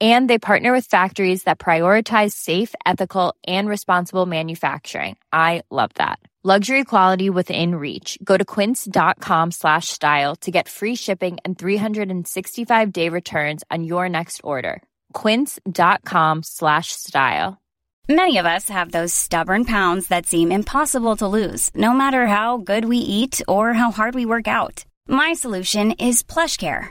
And they partner with factories that prioritize safe, ethical, and responsible manufacturing. I love that. Luxury quality within reach. Go to quince.com slash style to get free shipping and 365 day returns on your next order. Quince.com slash style. Many of us have those stubborn pounds that seem impossible to lose, no matter how good we eat or how hard we work out. My solution is PlushCare.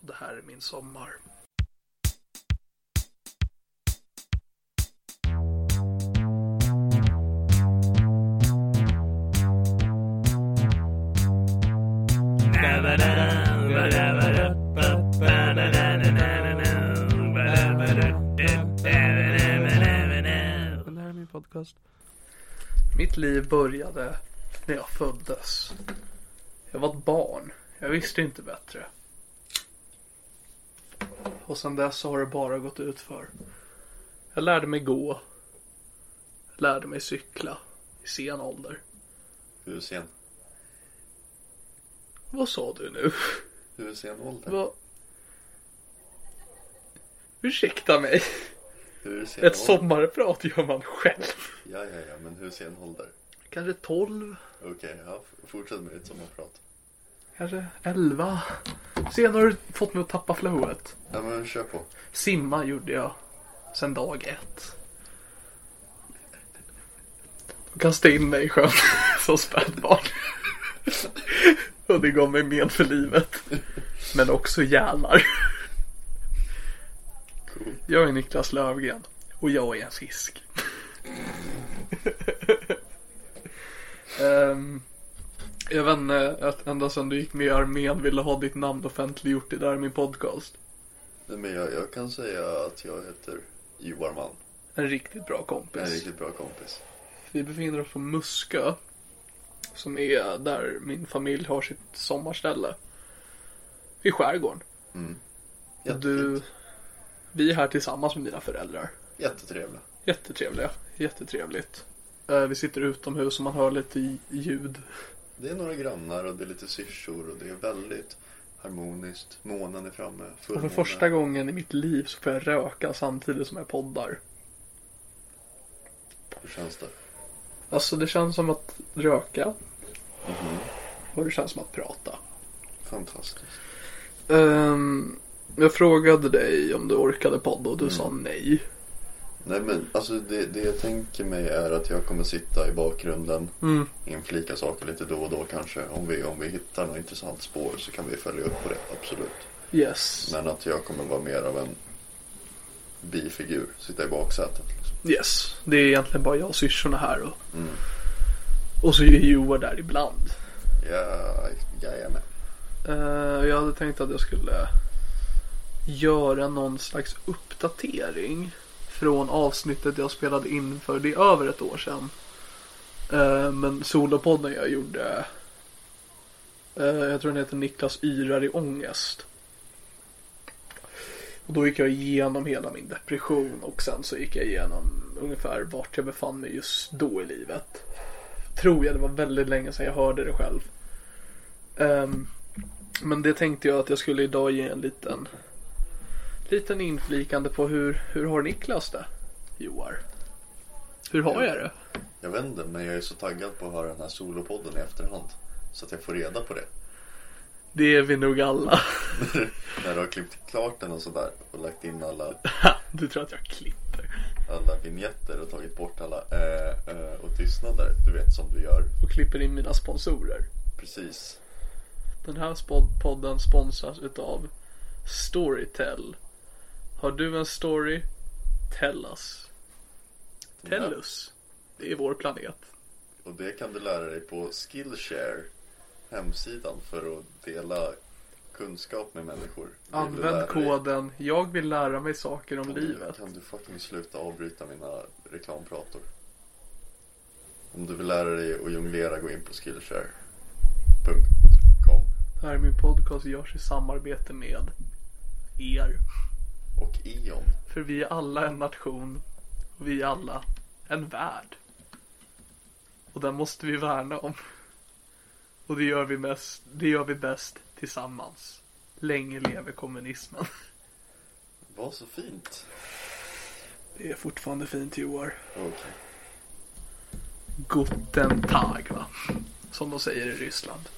Det här är min sommar. Podcast. Mitt liv började när jag föddes. Jag var ett barn. Jag visste inte bättre. Och sen dess så har det bara gått ut för. Jag lärde mig gå. Jag lärde mig cykla i sen ålder. Hur sen? Vad sa du nu? Hur sen ålder? Vad? Ursäkta mig. Hur sen Ett ålder? sommarprat gör man själv. Ja, ja, ja, men hur sen ålder? Kanske 12, Okej, ja, fortsätt med ditt sommarprat. Kanske 11. Sen har du fått mig att tappa flowet. Ja, men kör på. Simma gjorde jag sen dag ett. Och kastade in mig i sjön som spädbarn. Och det gav mig men för livet. Men också hjärnar. Cool. Jag är Niklas Löfgren. Och jag är en fisk. Ehm, jag vet inte, att ända sedan du gick med i armén ville ha ditt namn offentliggjort i där min podcast. Nej, Men jag, jag kan säga att jag heter Johan Malm. En riktigt bra kompis. En riktigt bra kompis. Vi befinner oss på Muskö. Som är där min familj har sitt sommarställe. I skärgården. Jättefint. Du, vi är här tillsammans med dina föräldrar. Jättetrevliga. Jättetrevliga. Jättetrevligt. Eh, Vi sitter utomhus och man hör lite ljud. Det är några grannar och det är lite syrsor och det är väldigt harmoniskt. Månen är framme. Och för första gången i mitt liv så får jag röka samtidigt som jag poddar. Hur känns det? Alltså det känns som att röka. Och det känns som att prata. Fantastiskt. Ehm, jag frågade dig om du orkade podda och du sa nej. Nej men alltså det, det jag tänker mig är att jag kommer sitta i bakgrunden. Mm. Inflika saker lite då och då kanske. Om vi, om vi hittar något intressant spår så kan vi följa upp på det. Absolut. Yes. Men att jag kommer vara mer av en bifigur. Sitta i baksätet. Liksom. Yes. Det är egentligen bara jag och syrsorna här och, och så är Joar där ibland. Ja, jajamän. Uh, jag hade tänkt att jag skulle göra någon slags uppdatering från avsnittet jag spelade in för det är över ett år sedan. Eh, men solopodden jag gjorde eh, jag tror den heter Niklas yrar i ångest. Och då gick jag igenom hela min depression och sen så gick jag igenom ungefär vart jag befann mig just då i livet. Tror jag, det var väldigt länge sedan jag hörde det själv. Um, Men det tänkte jag att jag skulle idag ge en liten liten inflikande på hur, hur har Niklas det? Joar. Hur har jag det? Jag vet inte, men jag är så taggad på att höra den här solopodden i efterhand. Så att jag får reda på det. Det är vi nog alla. När du har klippt klart den och sådär och lagt in alla, Du tror att jag klipper. alla vignetter och tagit bort alla äh, äh, och tystnader. Du vet som du gör. Och klipper in mina sponsorer. Precis. Den här podden sponsras utav Storytel. Har du en story? Tell us. Tell us. Det är vår planet. Och det kan du lära dig på Skillshare. Hemsidan för att dela kunskap med människor. Vill du Använd dig- koden Jag vill lära mig saker om Kan du, livet. kan du fucking sluta avbryta mina reklamprator? Om du vill lära dig att jonglera, gå in på skillshare.com Det här är min podcast görs i samarbete med er. Och Ion. För vi är alla en nation. Och vi är alla en värld. Och den måste vi värna om. Och det gör vi, mest, det gör vi bäst tillsammans. Länge leve kommunismen. Vad så fint. Det är fortfarande fint i år. Okej. Guten Tag va? Som de säger i Ryssland.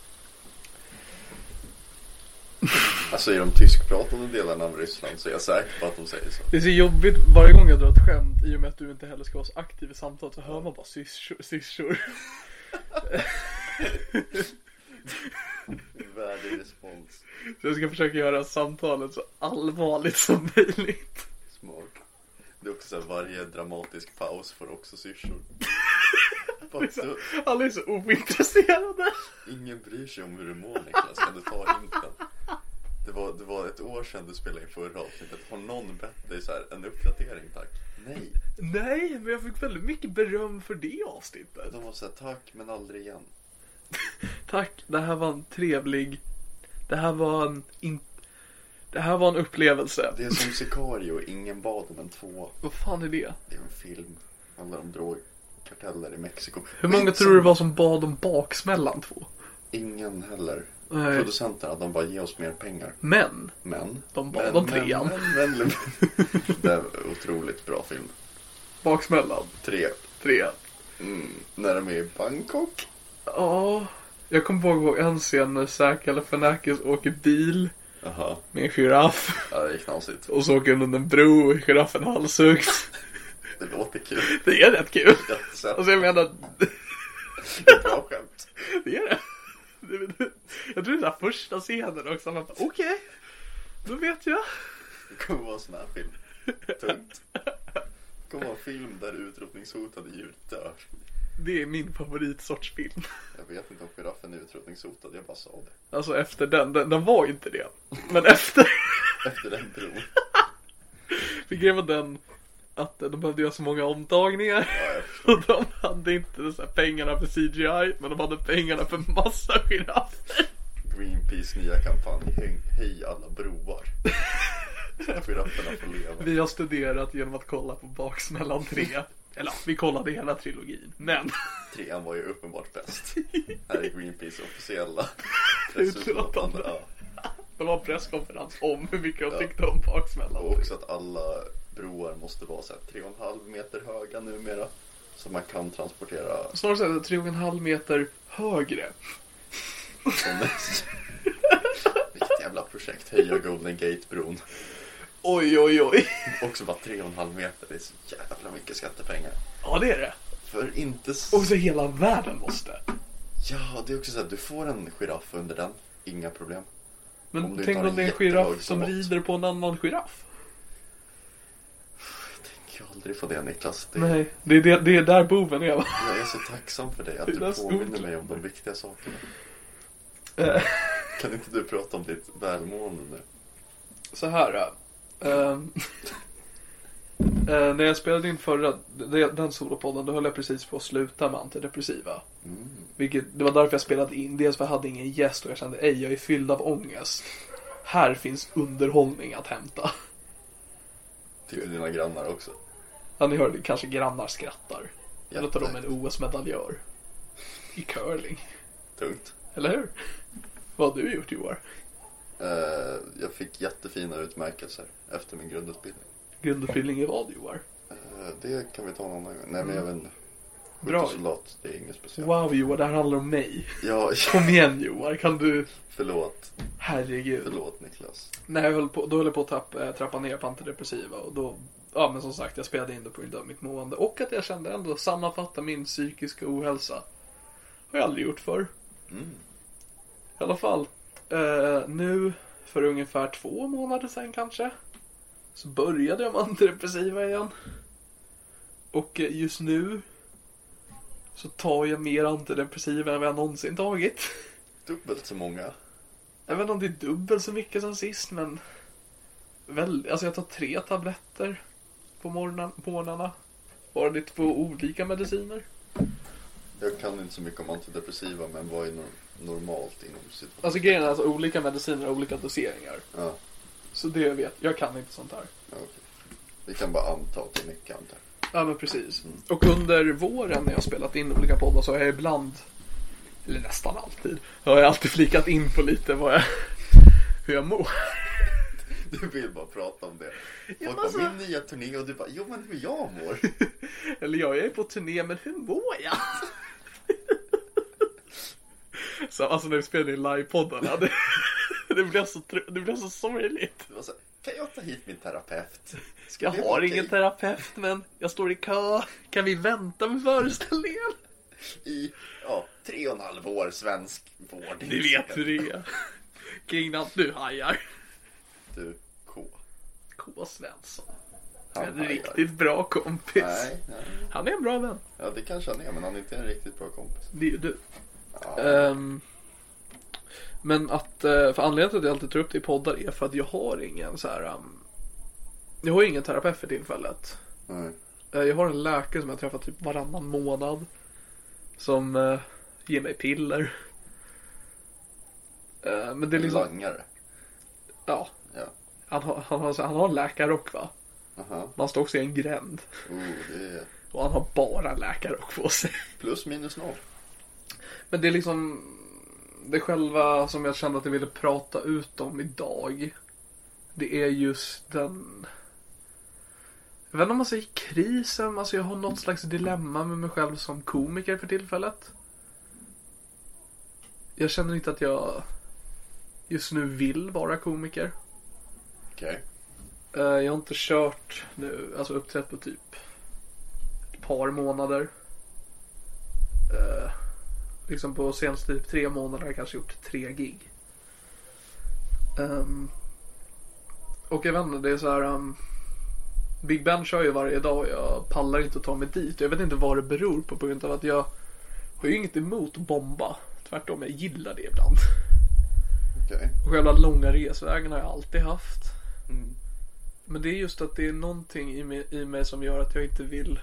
Alltså i de tyskpratande delarna av Ryssland så är jag säker på att de säger så. Det är så jobbigt varje gång jag drar ett skämt i och med att du inte heller ska vara så aktiv i samtalet så hör man bara syrsor. syrsor. Värdig respons. Så jag ska försöka göra samtalet så allvarligt som möjligt. Smart. Det är också så här, varje dramatisk paus får också syrsor. Så, Alla är så ointresserade. ingen bryr sig om hur du mår Niklas, kan du ta hinten? Det var, det var ett år sedan du spelade in förra avsnittet. Har någon bett dig så här, en uppdatering tack? Nej. Nej, men jag fick väldigt mycket beröm för det avsnittet. De var så här, tack men aldrig igen. Tack, det här var en trevlig... Det här var en... In... Det här var en upplevelse. Det är som Sicario, ingen bad om en tvåa. Vad fan är det? Det är en film. Handlar om drogkarteller i Mexiko. Hur många tror du det var som bad om baksmällan två? Ingen heller. Producenterna, de bara ge oss mer pengar. Men, Men. De bad om trean. Men, men, men, det är otroligt bra film. baksmällan, Tre. tre. Mm, när de är i Bangkok. Ja, jag kommer ihåg en scen när Zac Galifianakis åker bil Jaha, med en giraff. ja, det är knasigt. Och så åker han under en bro och giraffen halshuggs. Det låter kul. Det är rätt kul. Alltså jag menar, det. är bra skämt. det är. Det- Jag tror det är första scenen också. Man bara, okej, då vet jag. Det kommer vara en sån här film. Tungt. Det kommer vara en film där utrotningshotade djur dör. Det är min favoritsorts film. Jag vet inte om giraffen är utrotningshotad, jag bara sa det. Alltså efter den, den, den var inte det. Men efter, Efter den bron. för grejen var den att de behövde göra så många omtagningar. Ja. Och de hade inte så pengarna för CGI, men de hade pengarna för massa giraffer. Greenpeace nya kampanj. Hej, alla broar. Girafferna får leva. Vi har studerat genom att kolla på Baksmällan 3. Eller vi kollade hela trilogin. Men Trean var ju uppenbart bäst. Här är Greenpeace officiella Utlåtande. Ja. det var en presskonferens om hur mycket de Ja. tyckte om Baksmällan. Och också att alla broar måste vara så här 3,5 meter höga numera. Så man kan transportera Snarare så är det tre och en halv meter högre. Vilket jävla projekt. Höja Golden Gate-bron. Oj, oj, oj. Också bara 3,5 meter. Det är så jävla mycket skattepengar. Ja, det är det. För inte... s- Och så hela världen måste. Ja, det är också så här. Du får en giraff under den. Inga problem. Om Men du tänk om det är en giraff som rider på en annan giraff. Jag kan aldrig få det Niklas. Det, Nej, det är, det, det är där boven är va? Jag är så tacksam för dig att du så påminner mig om de viktiga sakerna. Eh, Kan inte du prata om ditt välmående nu? Så här. ehm, eh, när jag spelade in förra, den solopodden, då höll jag precis på att sluta med antidepressiva. Vilket, det var därför jag spelade in. Dels för jag hade ingen gäst och jag kände, ej jag är fylld av ångest. Här finns underhållning att hämta. Till dina grannar också. Ja, ni hörde kanske grannar skrattar. Eller tar de en Jätte- OS-medaljör. I curling. Tungt. Eller hur? Vad har du gjort Joar? Eh, jag fick jättefina utmärkelser efter min grundutbildning. Grundutbildning i vad Joar? Eh, det kan vi ta någon annan gång. Nej men jag vet inte. Bra. Skyttesoldat, det är inget speciellt. Wow Joar, det här handlar om mig. Ja, Kom igen Joar, kan du? förlåt. Herregud. Förlåt Niklas. Nej, jag höll på, då höll jag på att trappa, äh, trappa ner på antidepressiva och då, ja men som sagt, jag spelade in det på grund av mitt mående och att jag kände ändå sammanfatta min psykiska ohälsa. Har jag aldrig gjort förr. Mm. I alla fall, eh, nu för ungefär två månader sedan kanske, så började jag med antidepressiva igen. Och eh, just nu så tar jag mer antidepressiva än vad jag någonsin tagit. Dubbelt så många. Jag vet inte om det är dubbelt så mycket som sist men väl, alltså jag tar tre tabletter på, morgonen, på morgnarna. Bara det två olika mediciner. Jag kan inte så mycket om antidepressiva men vad är nor- normalt inom situationen? Alltså grejen är alltså olika mediciner och olika doseringar. Ja, Så det jag vet, jag kan inte sånt här. ja, okej. Vi kan bara anta att det är mycket antar jag. Ja men precis. Och under våren när jag har spelat in olika poddar så har jag ibland, eller nästan alltid, har jag alltid flikat in på lite vad jag, hur jag mår. Du vill bara prata om det. Ja, Folk alltså- bara, min nya turné och du bara, jo men hur jag mår. Eller ja, jag är på turné, men hur mår jag? så alltså när vi spelade in livepoddarna, det, det blev så, tr- det blev så sorgligt. Kan jag ta hit min terapeut? Ska Jag har ingen terapeut, men jag står i kö. Kan vi vänta med föreställningen? I, ja, tre och en halv år svensk vård. Ni vet hur det är. Kring allt du hajar. Du, K. K. Svensson. Han En hajar. riktigt bra kompis. Nej, nej. Han är en bra vän. Ja, det kanske han är, men han är inte en riktigt bra kompis. Det är ju du. Ja, Ehm, men att, eh, för anledningen till att jag alltid tar upp det i poddar är för att jag har ingen så här. ehm, jag har ingen terapeut för tillfället. nej. Eh, Jag har en läkare som jag träffar typ varannan månad. Som eh, ger mig piller. Eh, men det är liksom, Langare. ja. Ja. Han har, han har, han har en läkarrock va? Aha. Man står också i en gränd. Oh, det är Och han har bara en läkarrock på sig. plus minus noll. Men det är liksom det själva som jag kände att jag ville prata ut om idag. Det är just den jag vet inte om man säger krisen, alltså jag har något slags dilemma med mig själv som komiker för tillfället. Jag känner inte att jag just nu vill vara komiker. Okej. Eh, Jag har inte kört nu, alltså uppträtt på typ ett par månader. Liksom på senaste typ tre månader har jag kanske gjort tre gig. Ehm, och jag vet inte, det är så här. ehm, Big Ben kör ju varje dag och jag pallar inte att ta mig dit. Jag vet inte vad det beror på på grund av att jag har ju inget emot att bomba. Tvärtom, jag gillar det ibland. Okej. Och själva långa resvägen har jag alltid haft. Mm. Men det är just att det är någonting i mig, i mig som gör att jag inte vill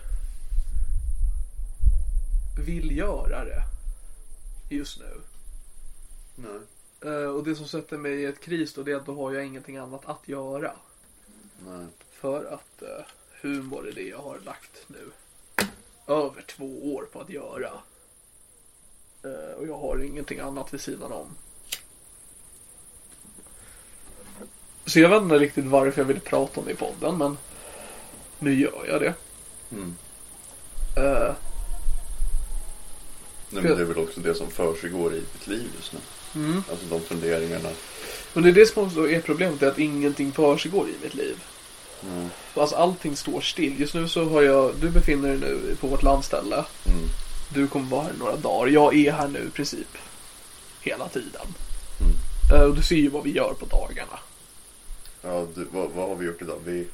vill göra det just nu. Nej. Eh, och det som sätter mig i ett kris då det är att då har jag ingenting annat att göra. Nej. För att uh, humor är det jag har lagt nu över två år på att göra. Eh, och jag har ingenting annat vid sidan om. Så jag vet inte riktigt varför jag ville prata om det i podden men nu gör jag det. Mm. Nej, men det är väl också det som försiggår i ditt liv just nu. Mm. Alltså de funderingarna. och det är det som också är problemet, är att ingenting försiggår i mitt liv. Mm. Alltså allting står still. Just nu så har jag, du befinner dig nu på vårt landställe. Mm. Du kommer vara här några dagar. Jag är här nu i princip hela tiden. Mm. Eh, Och du ser ju vad vi gör på dagarna. Ja, du, vad, vad har vi gjort idag? Vi,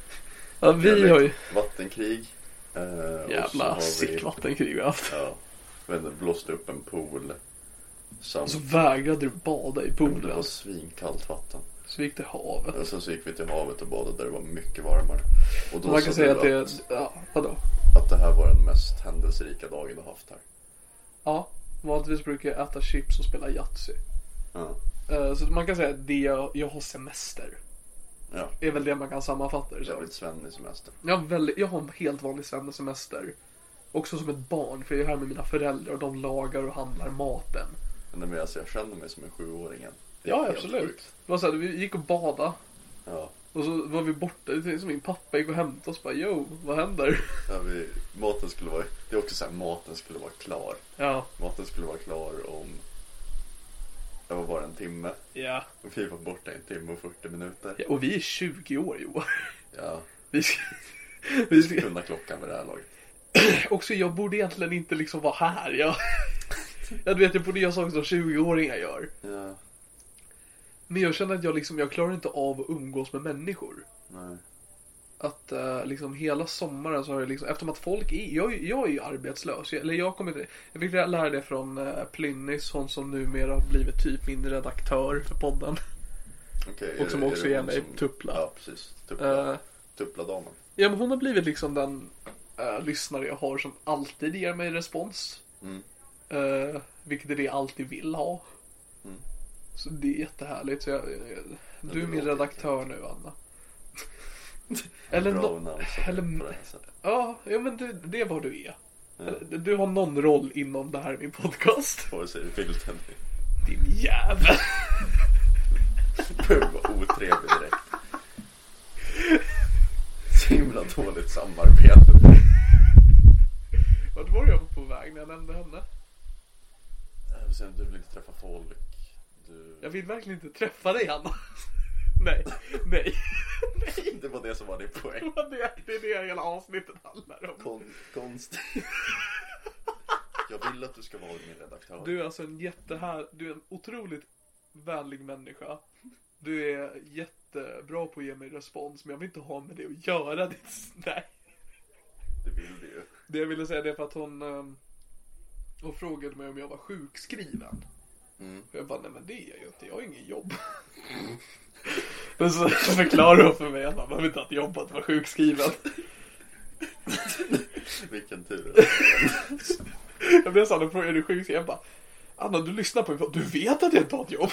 Ja, vi har ju vattenkrig. Eh, jävla har vi- sick vattenkrig vi har haft. Ja, inte, blåste upp en pool. Samt, så vägrade du bada i det var poolen. svinkallt vatten. Så vi gick till havet. Och sen så gick vi till havet och badade där det var mycket varmare. Och då Man kan säga att det är, ja, vadå? att det här var den mest händelserika dagen du haft här. Ja, vanligtvis brukar jag äta chips och spela Yatzy. Ja. Eh, Så man kan säga att det jag, jag har semester. Ja, är väl det man kan sammanfatta det som. jävligt svennig semester. Jag har, väldigt, jag har en helt vanlig semester. Också som ett barn, för jag är här med mina föräldrar och de lagar och handlar maten. Men alltså, jag känner mig som en sjuåring. Det är Ja, helt absolut. sjukt. Det var så här, vi gick och badade. Ja. Och så var vi borta. Det är som min pappa gick och hämtade oss. Bara, yo, vad händer? Ja, vi, maten skulle vara, det är också så här, maten skulle vara klar. Ja, Maten skulle vara klar om, det var bara en timme. ja. Och vi var borta en timme och 40 minuter. ja och vi är 20 år Johan. Ja, Vi ska, vi ska, kunna klockan vid det här laget. också jag borde egentligen inte liksom vara här. Jag, jag vet, jag borde göra saker som 20-åringar gör. Ja, Men jag känner att jag liksom, jag klarar inte av att umgås med människor. nej. Att eh, liksom hela sommaren så har jag liksom, eftersom att folk är, jag, jag är ju arbetslös. Jag, eller jag kommer inte, jag fick lära det från uh, Plynnis, hon som numera har blivit typ min redaktör för podden. Okej, Och som det- också är ger mig som- tuppla. Ja, precis. Tuppla, Eh, Tuppla-damen. ja men hon har blivit liksom den eh, lyssnare jag har som alltid ger mig respons. Mm. Eh, vilket är det jag alltid vill ha. Mm. Så det är jättehärligt. Så jag, jag, du är min redaktör nu Anna. Eller no- eller-. Ja, ja men det, det är vad du är. Eller, Du har någon roll inom det här min podcast. Vare sig du vill det Din jävel. eller vara otrevlig direkt. Så himla dåligt samarbete. Var jag nämnde henne? Säga, Du vill inte träffa folk. Du... Jag vill verkligen inte träffa dig Anna. nej, nej. nej. Det var det som var din poäng. Det, det är det hela avsnittet handlar om. Kon konst. Jag vill att du ska vara min redaktör. Du är alltså en jättehär, du är en otroligt vänlig människa. Du är jättebra på att ge mig respons, men jag vill inte ha med det att göra. Det, nej. Det vill du ju. Det jag ville säga det är för att hon, hon frågade mig om jag var sjukskriven. Mm. Och jag bara, nej men det är jag ju inte, jag har ingen jobb. Men så förklarade hon för mig att man behöver inte ha ett jobb att vara sjukskriven. Vilken tur. Jag blev såhär, frågade är du sjukskriven? Jag bara, Anna du lyssnar på mig, du vet att jag inte har ett jobb.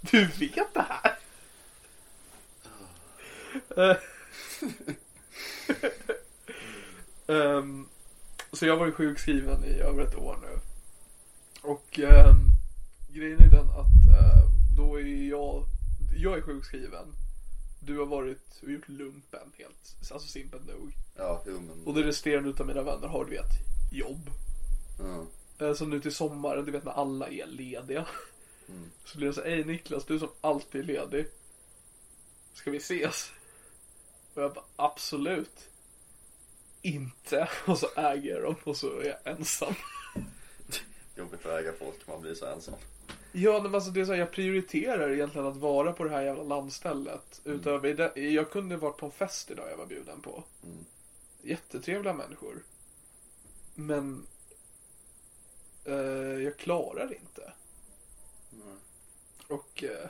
Du vet det här. Eh. Så jag var ju sjukskriven i över ett år nu. Och ehm, grejen är den att eh, då är jag, jag är sjukskriven. Du har varit och gjort lumpen helt, alltså simpelt nog. Ja, jo men. Och det resterande utav mina vänner har du vet, jobb. Ja. Eh, Så nu till sommaren, du vet när alla är lediga. Mm. Så blir det så här, ej Niklas, du som alltid är ledig. Ska vi ses? Och jag bara, absolut. Inte. Och så äger jag dem och så är jag ensam. Jobbigt att äga folk, man blir så ensam. Ja, men alltså det är så här, jag prioriterar egentligen att vara på det här jävla landstället. Utöver det, jag kunde varit på en fest idag jag var bjuden på. Mm. Jättetrevliga människor. Men eh, jag klarar inte. Mm. Och eh,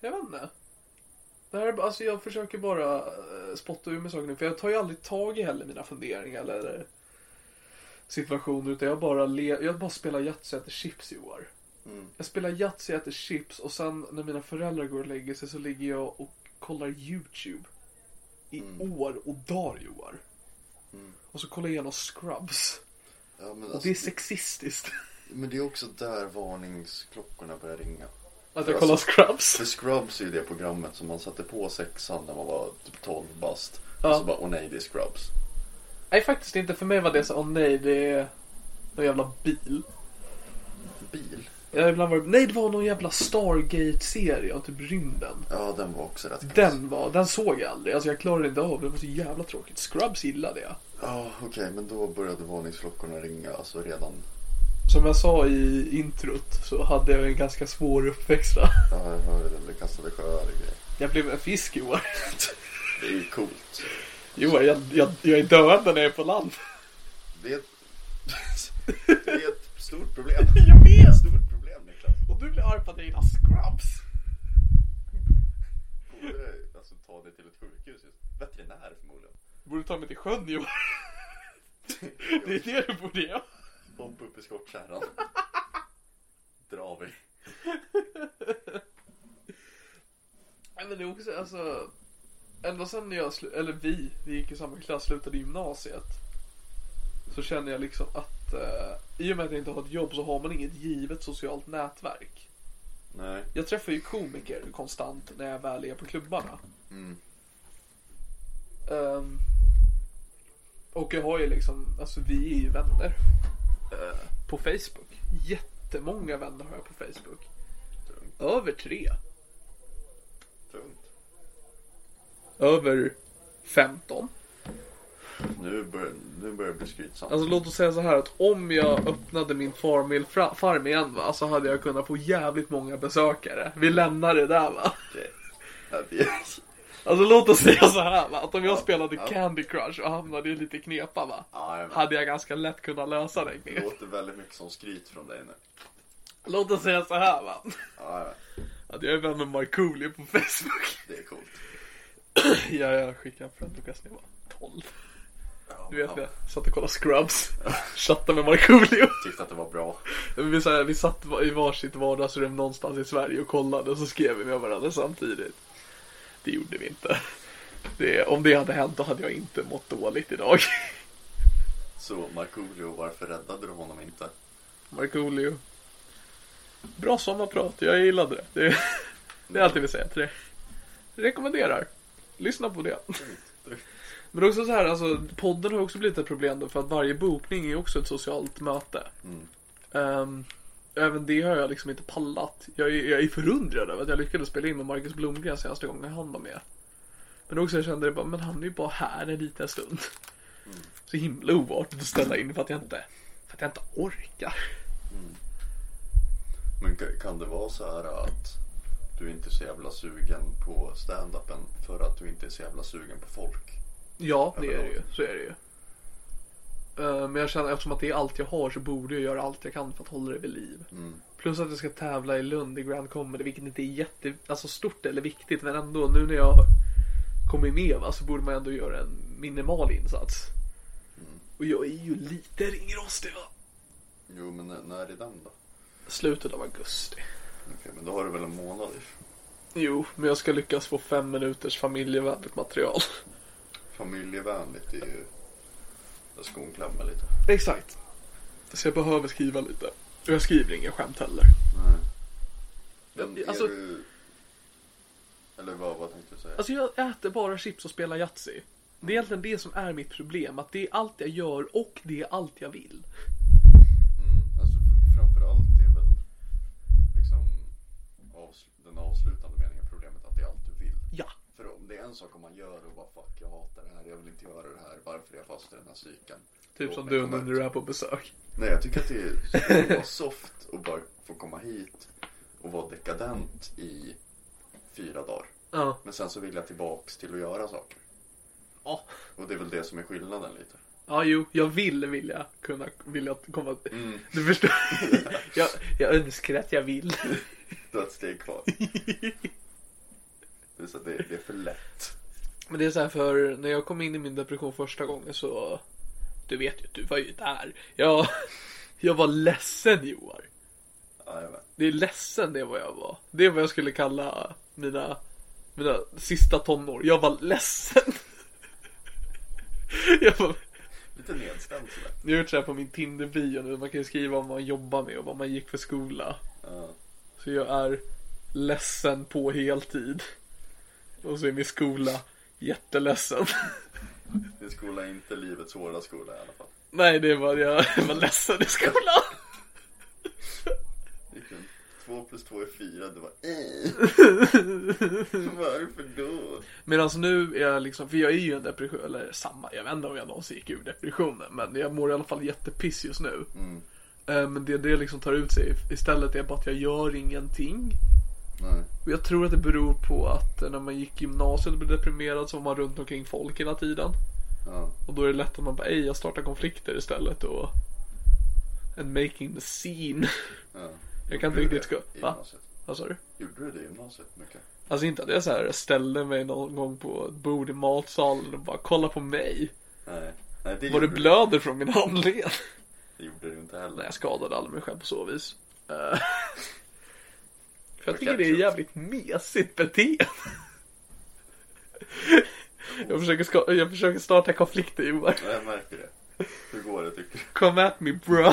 jag vet inte. Bara- alltså jag försöker bara eh, spotta ur mig saker nu. För jag tar ju aldrig tag i heller mina funderingar eller situationer. Utan jag bara, le, jag bara spelar Yatzy och äter chips i år. Mm. Jag spelar Yatzy äter chips och sen när mina föräldrar går och lägger sig så ligger jag och kollar YouTube. I Mm. år och dagar Joar. Mm. Och så kollar jag igenom Scrubs. Ja, men, Och alltså, det är sexistiskt. men det är också där varningsklockorna börjar ringa. Att jag kollar Scrubs. För Scrubs är ju det programmet som man satte på sexan när man var typ 12 bast. Ja. Och så bara, åh nej det är Scrubs. Nej faktiskt inte. För mig var det så, åh nej det är någon jävla bil. Bil? Ja, ibland var det, nej det var någon jävla Stargate-serie typ rymden. Ja den var också rätt. Den var, den såg jag aldrig. Alltså jag klarade inte av det. Var så jävla tråkigt. Scrubs gillade jag. Ja okej men då började varningsklockorna ringa alltså redan. Som jag sa i introt så hade jag en ganska svår uppväxt. va? Ja jag hörde det, blev kastade sjöar och grejer. Jag blev en fisk Johan. Det är ju coolt. Johan, jag, jag, jag är döende när jag är på land. Det är ett, det är ett stort problem. Jag vet! Ett stort problem Niklas. Och du blir arg på gillar Scrubs. Borde alltså ta dig till ett sjukhus just. Veterinär förmodligen. Borde ta mig till sjön Johan. Det är det du borde göra. Bomba upp i skottkärran. Drar vi. Nej, Men det är också, alltså. Ända sen när jag, eller vi, vi gick i samma klass, slutade gymnasiet. Så känner jag liksom att eh, i och med att jag inte har ett jobb så har man inget givet socialt nätverk. Nej. Jag träffar ju komiker konstant när jag väl är på klubbarna. Mm. Ehm, och jag har ju liksom, alltså vi är ju vänner. Eh, på Facebook. Jättemånga vänner har jag på Facebook. Tungt. Över tre. Tungt. Över 15. Nu börjar, nu börjar det bli skrytsamt. Alltså låt oss säga så här att om jag öppnade min farmil farm igen va, så hade jag kunnat få jävligt många besökare. Vi lämnar det där va. Okej. Alltså låt oss säga så här va, att om jag spelade. Candy Crush och hamnade i lite knepa va. Ja, jag. Hade jag ganska lätt kunnat lösa det. Det låter väldigt mycket som skryt från dig nu. Låt oss säga så här va. Ja, jag. Att jag är vän med Markoolio på Facebook. Det är coolt. ja, jag skickade en friend request när jag var 12. Ja, Du vet ja. vi satt och kollade Scrubs. Chattade med Markoolio. Tyckte att det var bra. Vi, så här, vi satt i varsitt vardagsrum någonstans i Sverige och kollade och så skrev vi med varandra samtidigt. Det gjorde vi inte. Det, om det hade hänt då hade jag inte mått dåligt idag. Så Markoolio, varför räddade du honom inte? Markoolio. Bra sommarprat, jag gillade det. Det, det är allt jag vill säga till det. Rekommenderar. Lyssna på det. Men också så här, alltså podden har också blivit ett problem då för att varje bokning är också ett socialt möte. Ehm, även det har jag liksom inte pallat. Jag är, jag är förundrad över att jag lyckades spela in med Marcus Blomgren senaste gången han var med. Men också jag kände det bara, men han är ju bara här en liten stund. Så himla oartigt att ställa in för att jag inte, för att jag inte orkar. Men ka- kan det vara så här att du inte är så jävla sugen på stand-upen för att du inte är så jävla sugen på folk? Ja, det är det ju. Så är det ju. Eh, Men jag känner eftersom att det är allt jag har så borde jag göra allt jag kan för att hålla det vid liv. Plus att jag ska tävla i Lund i Grand Comedy, vilket inte är jätte, alltså stort eller viktigt, men ändå nu när jag kommer med va, så borde man ändå göra en minimal insats. Och jag är ju lite ringrostig va. Jo, men när, när är den då? Slutet av augusti. Okej, men då har du väl en månad. Jo, men jag ska lyckas få fem minuters familjevänligt material. Familjevänligt är ju där skon klämmer lite. Exakt. Så jag behöver skriva lite. Och jag skriver inga skämt heller. Men Ja, är alltså- du... Eller vad, vad tänkte du säga? Alltså jag äter bara chips och spelar Yatzy. Det är egentligen det som är mitt problem. Att det är allt jag gör och det är allt jag vill. Mm, alltså framförallt är väl liksom avs- den avslutande meningen problemet att det är allt du vill. Ja. För om det är en sak om man gör och bara fuck jag hatar det här, jag vill inte göra det här, varför är jag fast i den här cykeln? Typ Låt som du när du är på besök. Nej jag tycker att det är vara soft och bara få komma hit och vara dekadent i fyra dagar. Ja. Men sen så vill jag tillbaks till att göra saker. Ja. Och det är väl det som är skillnaden lite. Ja, jo, jag vill vilja kunna, vilja komma. Du förstår? jag, jag önskar att jag vill. Du har ett steg kvar. Det är, så att det, det är för lätt. Men det är så här för när jag kom in i min depression första gången så Du vet ju, du var ju där. Jag, jag var ledsen Joar. Ja, jag vet. Det är ledsen det vad jag var. Det är vad jag skulle kalla mina, mina sista tonår. Jag var ledsen. jag, var, Lite nedstämd sådär. jag har gjort så här på min Tinder-bio nu. Man kan ju skriva vad man jobbar med och vad man gick för skola. Ja. Så jag är ledsen på heltid. Och så är min skola jätteledsen. Din skola är inte livets hårda skola i alla fall. Nej, det var jag var ledsen i skolan. Två plus två är fyra, det var. Varför då? Medan nu är jag liksom, för jag är ju en depression, eller samma, jag vet inte om jag någonsin gick ur depressionen. Men jag mår i alla fall jättepiss just nu. Eh, Men det det liksom tar ut sig istället är bara att jag gör ingenting. Nej. Och jag tror att det beror på att när man gick gymnasiet och blev deprimerad så var man runt omkring folk hela tiden. Ja. Och då är det lätt att man bara, ej jag startar konflikter istället och And making the scene. ja. Jag kan inte riktigt gå, va? Vad sa du? Gjorde du det i gymnasiet mycket? Alltså inte att jag så här ställde mig någon gång på ett bord i matsalen och bara kolla på mig. Nej. Nej det Var det blöder från min handled? Det gjorde du inte heller. Nej jag skadade aldrig mig själv på så vis. För jag tycker det är jävligt mesigt beteende. Jag försöker, ska- jag försöker starta konflikter Johan. Ja, jag märker det. Hur går det tycker du? Come at me bro.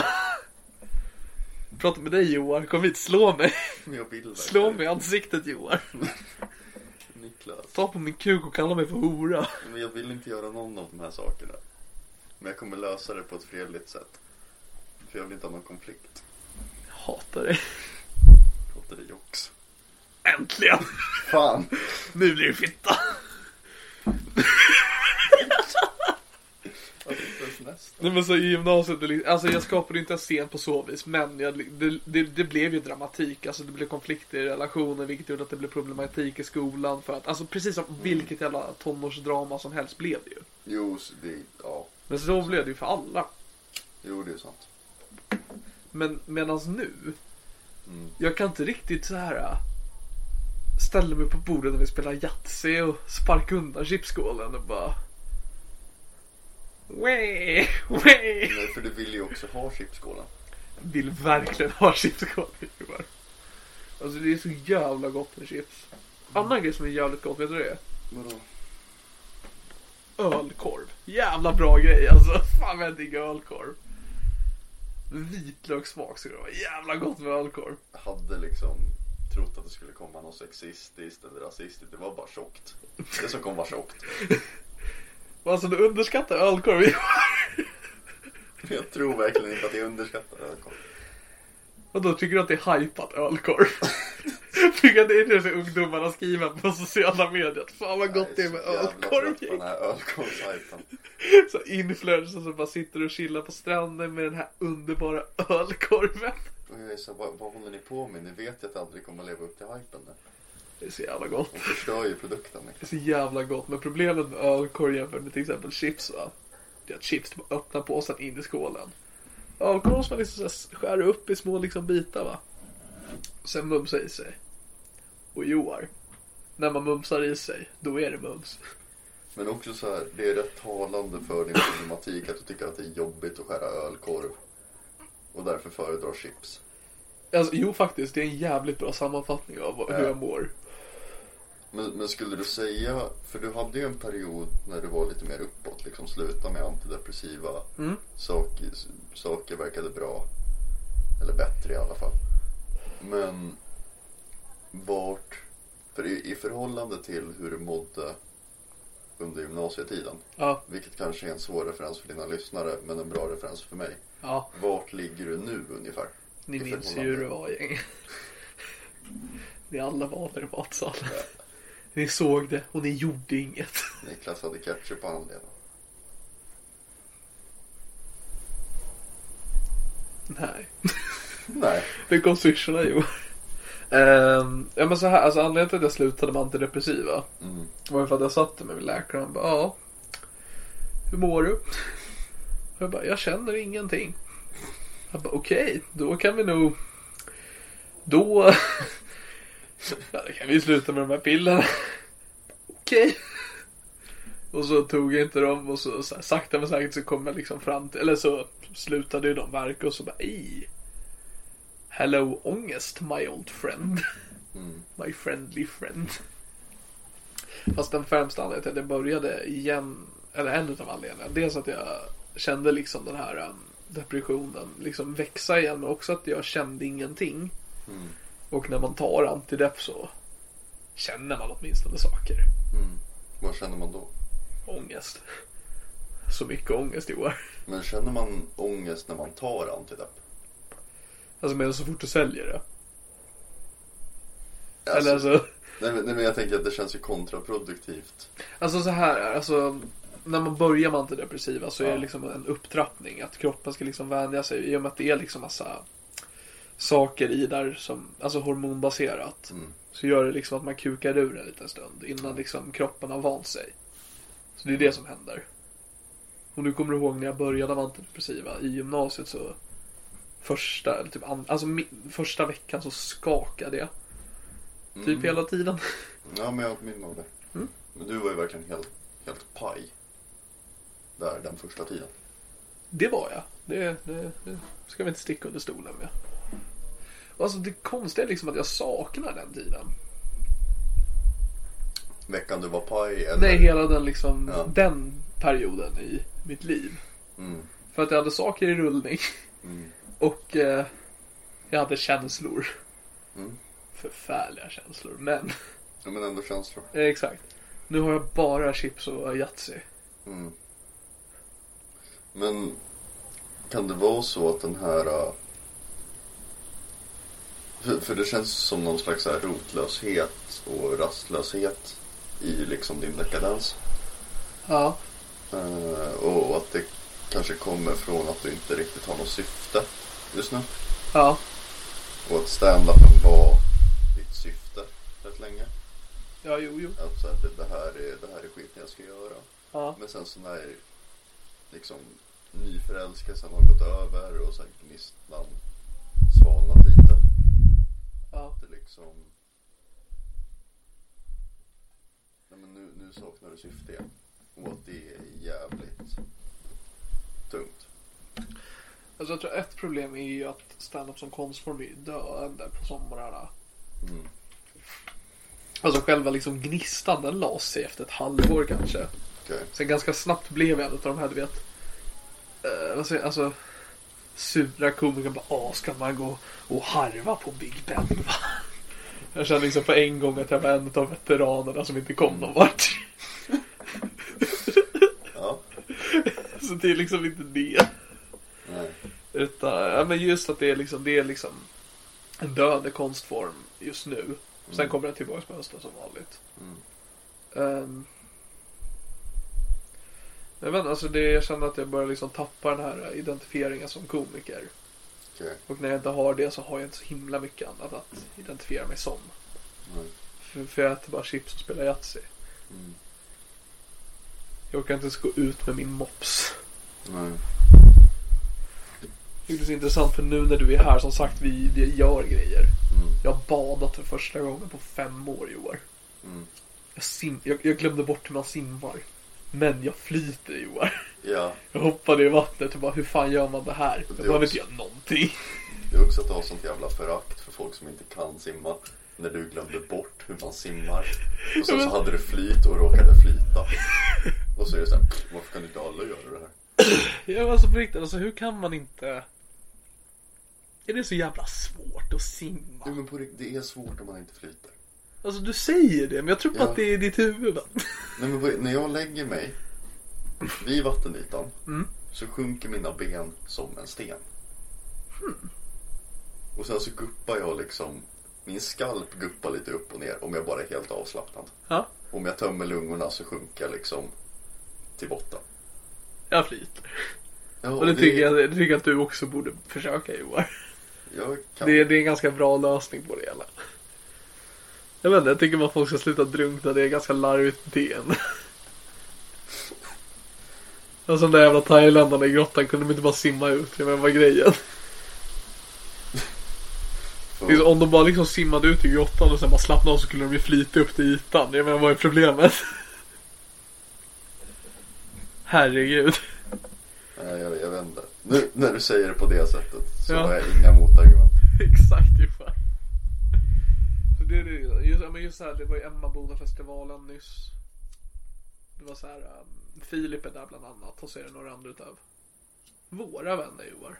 prata med dig Johan. Kom hit, slå mig. Slå mig i ansiktet Johan. Niklas. Ta på min kuk och kalla mig för hora. Men jag vill inte göra någon av de här sakerna. Men jag kommer lösa det på ett fredligt sätt. För jag vill inte ha någon konflikt. Jag hatar dig. Det jox. Äntligen! Fan! Nu blir det fitta. Nej men så i gymnasiet, alltså jag skapade inte en scen på så vis men jag, det, det, det blev ju dramatik, alltså det blev konflikter i relationer vilket gjorde att det blev problematik i skolan för att, alltså precis som vilket jävla tonårsdrama som helst blev det ju. Jo, det, ja. Men så blev det ju för alla. Jo, det är sant. Men medans nu, Mm. jag kan inte riktigt så här äh, ställa mig på bordet när vi spelar Yatzy och sparka undan chipsskålen och bara Way, way. Nej, för du vill ju också ha chipsskålen. vill verkligen ha chipsskål Johan. Alltså det är så jävla gott med chips. Annan grej som är jävligt gott, vet du det är? Vadå? Ölkorv. Jävla bra grej alltså. Fan vad jag diggar ölkorv. Vitlökssmak skulle det vara. Jävla gott med ölkorv. Hade liksom trott att det skulle komma något sexistiskt eller rasistiskt. Det var bara tjockt. Det som kom var tjockt. Alltså du underskattar ölkorv. Jag tror verkligen inte att jag underskattar ölkorv. Och då tycker du att det är hypat ölkorv? tycker att det är det som ungdomarna skriver på sociala medier? Att Fan vad gott det är med Jag ölkorv. på den här ölkorvshypen. Så influencers som bara sitter och chillar på stranden med den här underbara ölkorven. Och jag är så, vad, vad håller ni på med? Ni vet ju att det aldrig kommer att leva upp till hypen. Det är så jävla gott. De förstör ju produkten. Det är så jävla gott. Men problemet med ölkorv jämfört med till exempel chips va. Det är att chips, öppnar påsen in i skålen. Ölkorv måste man liksom skära upp i små liksom bitar va. Sen mumsa i sig. Och Joar. När man mumsar i sig, då är det mums. Men också så här, det är rätt talande för din problematik att du tycker att det är jobbigt att skära ölkorv. Och därför föredrar chips. Alltså, jo faktiskt, det är en jävligt bra sammanfattning av hur Ja. jag mår. Men, men skulle du säga, för du hade ju en period när du var lite mer uppåt, liksom sluta med antidepressiva Mm. saker, saker verkade bra. Eller bättre i alla fall. Men vart, för i, i förhållande till hur du mådde under gymnasietiden, Ja, vilket kanske är en svår referens för dina lyssnare, men en bra referens för mig. ja. Vart ligger du nu ungefär? Ni minns ju hur det var gäng. Ni alla var där i matsalen. Ni såg det och ni gjorde inget. Niklas hade ketchup på handleden. Nej. Nej. Det kom swisharna jo. Ehm, ja men så här, alltså anledningen till att jag slutade med antidepressiva Mm. var ju för att jag satte mig med läkaren och bara ja. Hur mår du? Och jag bara, jag känner ingenting. Jag bara okej, då kan vi nog då ja, då kan vi sluta med de här pillerna. Okej. Och så tog jag inte dem och så, så här, sakta men säkert så kom jag liksom fram till, eller så slutade ju de verka och så bara i. Hello ångest my old friend. Mm. My friendly friend. Fast den främsta anledningen till att jag började igen, eller en av anledningarna, dels att jag kände liksom den här um, depressionen liksom växa igen, men också att jag kände ingenting. Mm. Och när man tar antidepp så känner man åtminstone saker. Mm. Vad känner man då? Ångest. Så mycket ångest Joar. Men känner man ångest när man tar antidepp? Alltså men så fort du säljer det. Alltså, Eller alltså, nej, men, nej men jag tänker att det känns ju kontraproduktivt. alltså så här, alltså när man börjar med antidepressiva så är det liksom en upptrappning. Att kroppen ska liksom vänja sig i och med att det är liksom massa saker i där som, alltså hormonbaserat. Mm. Så gör det liksom att man kukar ur en liten stund innan liksom kroppen har vant sig. Så det är det som händer. Och nu kommer du ihåg när jag började med antidepressiva i gymnasiet så första, eller typ an, alltså första veckan så skakade jag. Typ Mm. hela tiden. Ja men jag har ett minne av det. Mm. Men du var ju verkligen helt, helt paj. Där den första tiden. Det var jag. Det, det, det ska vi inte sticka under stolen med. Alltså det konstiga är liksom att jag saknar den tiden. Veckan du var paj eller? Nej, hela den liksom, Ja. den perioden i mitt liv. Mm. För att jag hade saker i rullning. Mm. Och eh, Jag hade känslor. Mm. Förfärliga känslor. Men, Ja, men ändå känslor. eh, exakt. Nu har jag bara chips och Yatzy. Mm. Men kan det vara så att den här... äh, För, för det känns som någon slags här rotlöshet och rastlöshet i liksom din dekadens. Ja. Eh, och att det kanske kommer från att du inte riktigt har något syfte just nu. Ja. Och att stand-upen var ditt syfte rätt länge. Ja, jo, jo. Att så här, det, det, här är, det här är skiten jag ska göra. Ja. Men sen så när liksom nyförälskelsen har gått över och sen gnistnan svalnat lite. Ja. Det liksom Nej men nu, nu saknar du syfte igen. Och det är jävligt tungt. Alltså jag tror ett problem är ju att stand-up som konstform är döende på somrarna. Mm. Alltså själva liksom gnistan den la sig efter ett halvår kanske. Okej. Sen ganska snabbt blev jag en av de här du vet. Vad säger, alltså sura komiker bara åh ska man gå och harva på Big Ben va? Jag kände liksom på en gång att jag var en av veteranerna som inte kom någon vart. Så det är liksom inte det. Nej. Utan, ja, men just att det är liksom, det är liksom en döende konstform just nu. Sen kommer den tillbaka på hösten som vanligt. Um, jag vet alltså det, jag känner att jag börjar liksom tappa den här identifieringen som komiker. Okej. Och när jag inte har det så har jag inte så himla mycket annat att identifiera mig som. Nej. För, för jag äter bara chips och spelar Yatzy. Mm. Jag orkar inte ens gå ut med min mops. Nej. Det är så intressant för nu när du är här, som sagt, vi, vi gör grejer. Mm. Jag har badat för första gången på fem år i år. Mm. Jag, sim, jag, jag glömde bort hur man simmar. Men jag flyter i år. Ja. Jag hoppade i vattnet och bara, hur fan gör man det här? Jag Det behöver också- inte göra någonting. Det är också att du har sånt jävla förakt för folk som inte kan simma. När du glömde bort hur man simmar. Och sen så hade du flyt och råkade flyta. Och så är det så här, varför kan inte alla göra det här? Ja, alltså på riktigt, alltså hur kan man inte... Är det så jävla svårt att simma? Jo men på riktigt, det är svårt om man inte flyter. Alltså du säger det, men jag tror på Ja. att det är i ditt huvud. va? Nej men på- när jag lägger mig vid vattenytan så sjunker mina ben som en sten. Och sen så guppar jag liksom, min skalp guppar lite upp och ner om jag bara är helt avslappnad. Ja, Om jag tömmer lungorna så sjunker jag liksom till botten. jag flyter. Ja, Och det tycker jag, det tycker jag att du också borde försöka. Jag kan... Det, är- det är en ganska bra lösning på det hela. Jag vet inte, jag tycker bara att folk ska sluta drunkna. Det är ganska larvigt beteende. Som de där jävla thailändarna i grottan kunde de inte bara simma ut. Jag menar vad grejen? Liksom, om de bara liksom simmade ut i grottan och sen bara slappnade av så skulle de ju flyta upp till ytan. Jag menar vad är problemet? Herregud. Nej, jag, jag vet inte. Nu när du säger det på det sättet så Ja. har jag inga motargument. Exakt ungefär. Så det det. Just, ja, men just så här, det var ju Emmaboda-festivalen nyss. Det var så här, um, Filip är där bland annat och så är det några andra utav våra vänner i år.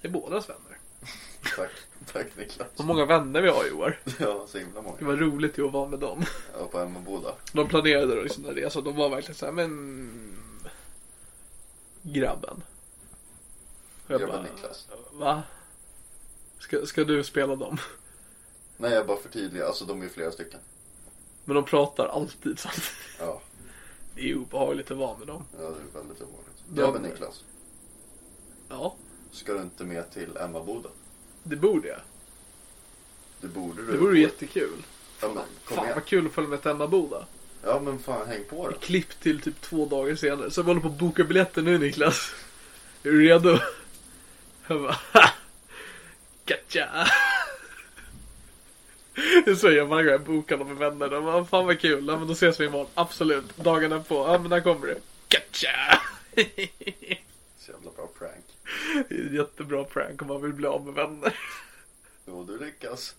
Det är bådas vänner. Tack, tack Niklas. Så många vänner vi har år. Ja, så himla Det många. var roligt ju att vara med dem. Var på Emmaboda. De planerade då en resa. De var verkligen så här, men grabben. Jag Grabben Niklas. Va? Ska, ska du spela dem? Nej, jag bara förtydligar. Alltså de är flera stycken. Men de pratar alltid samtidigt. Ja, Det är obehagligt att vara med dem. ja det är väldigt. De- Grabben Niklas. Ja, Ska du inte med till Emmaboda? det borde jag. Det borde du. Det vore jättekul. Ja, men, kom Fan igen. vad kul att följa med till Emmaboda. Ja, men fan häng på då. Klipp till typ två dagar senare. Så vi håller på att boka biljetter nu Niklas. Är du redo? Jag bara, ha! Gotcha! Det är så jag varje gång jag bokar dem med vänner. De bara, fan vad kul. Ja men då ses vi imorgon. Absolut. Dagarna på. Ja men när kommer du? Gotcha! Så jävla bra prank. Det är ett jättebra prank om man vill bli av med vänner. Jo, du lyckas.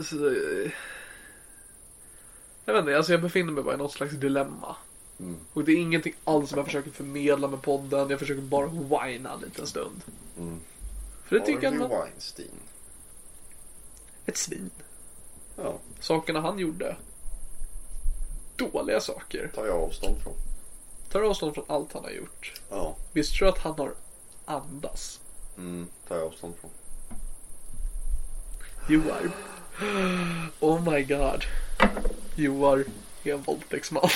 Så, eh, jag vet inte, alltså jag befinner mig bara i något slags dilemma. Och det är ingenting alls som jag försöker förmedla med podden. Jag försöker bara whina en liten stund. För det tycker jag Harvey man... Weinstein. Ett svin. Ja, Sakerna han gjorde. Dåliga saker. tar jag avstånd från. Tar avstånd från allt han har gjort. Ja, Visst tror jag att han har andas? mm, tar jag avstånd från. Joar. Oh my god. Joar är en våldtäktsman.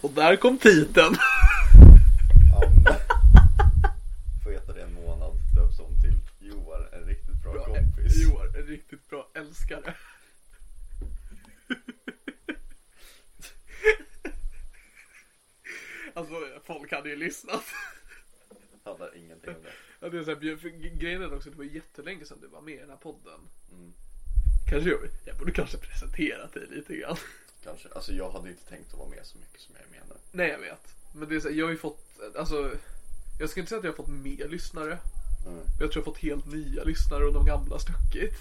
Och där kom titeln. Får heta det en månad. Döps om till Joar, en riktigt bra, kompis. Joar, en riktigt bra älskare. Alltså folk hade ju lyssnat. Handlar ingenting om det. Ja, det är så här, grejen är också att det var jättelänge sedan du var med i den här podden. Kanske jag, jag borde kanske presentera dig lite grann. Kanske. Alltså jag hade inte tänkt att vara med så mycket som jag är med nu. Nej jag vet. Men det är så här, jag har ju fått, alltså. Jag ska inte säga att jag har fått mer lyssnare. Mm. Jag tror jag har fått helt nya lyssnare och de gamla stuckit.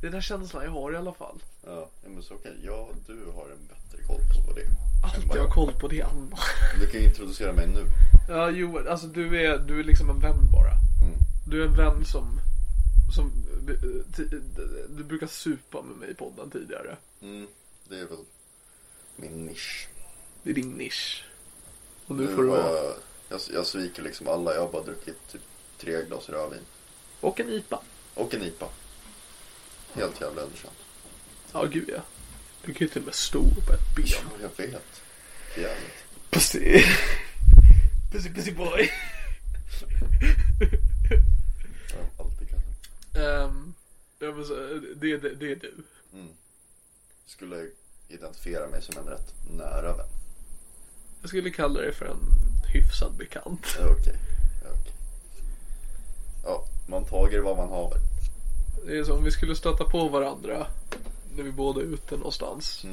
Det är den här känslan jag har i alla fall. Ja, men så okej. Ja, du har en bättre koll på vad det. Allt jag har koll på det Anna. Du kan introducera mig nu. Ja, jo, alltså du är, du är liksom en vän bara. Du är en vän som, som ti- du brukar supa med mig i podden tidigare. Mm, det är väl min nisch. Det är din nisch. Och nu Nu får du har ha, jag, jag, jag sviker liksom alla. Jag har bara druckit typ tre glas rödvin. och en IPA. Och en IPA. Helt jävla underkänt. Ja, gud ja. Du kan ju till och med stå på ett ben. Ja, jag vet. Jävligt. Pussy, pussy boy. Har alltid kallat. Um, ja, men så, det, det, det är du. Skulle identifiera mig som en rätt nära vän. Jag skulle kalla dig för en hyfsad bekant. Ja, Okej. Ja, okej. Ja, man tager vad man haver. Det är som om vi skulle stöta på varandra när vi båda är ute någonstans.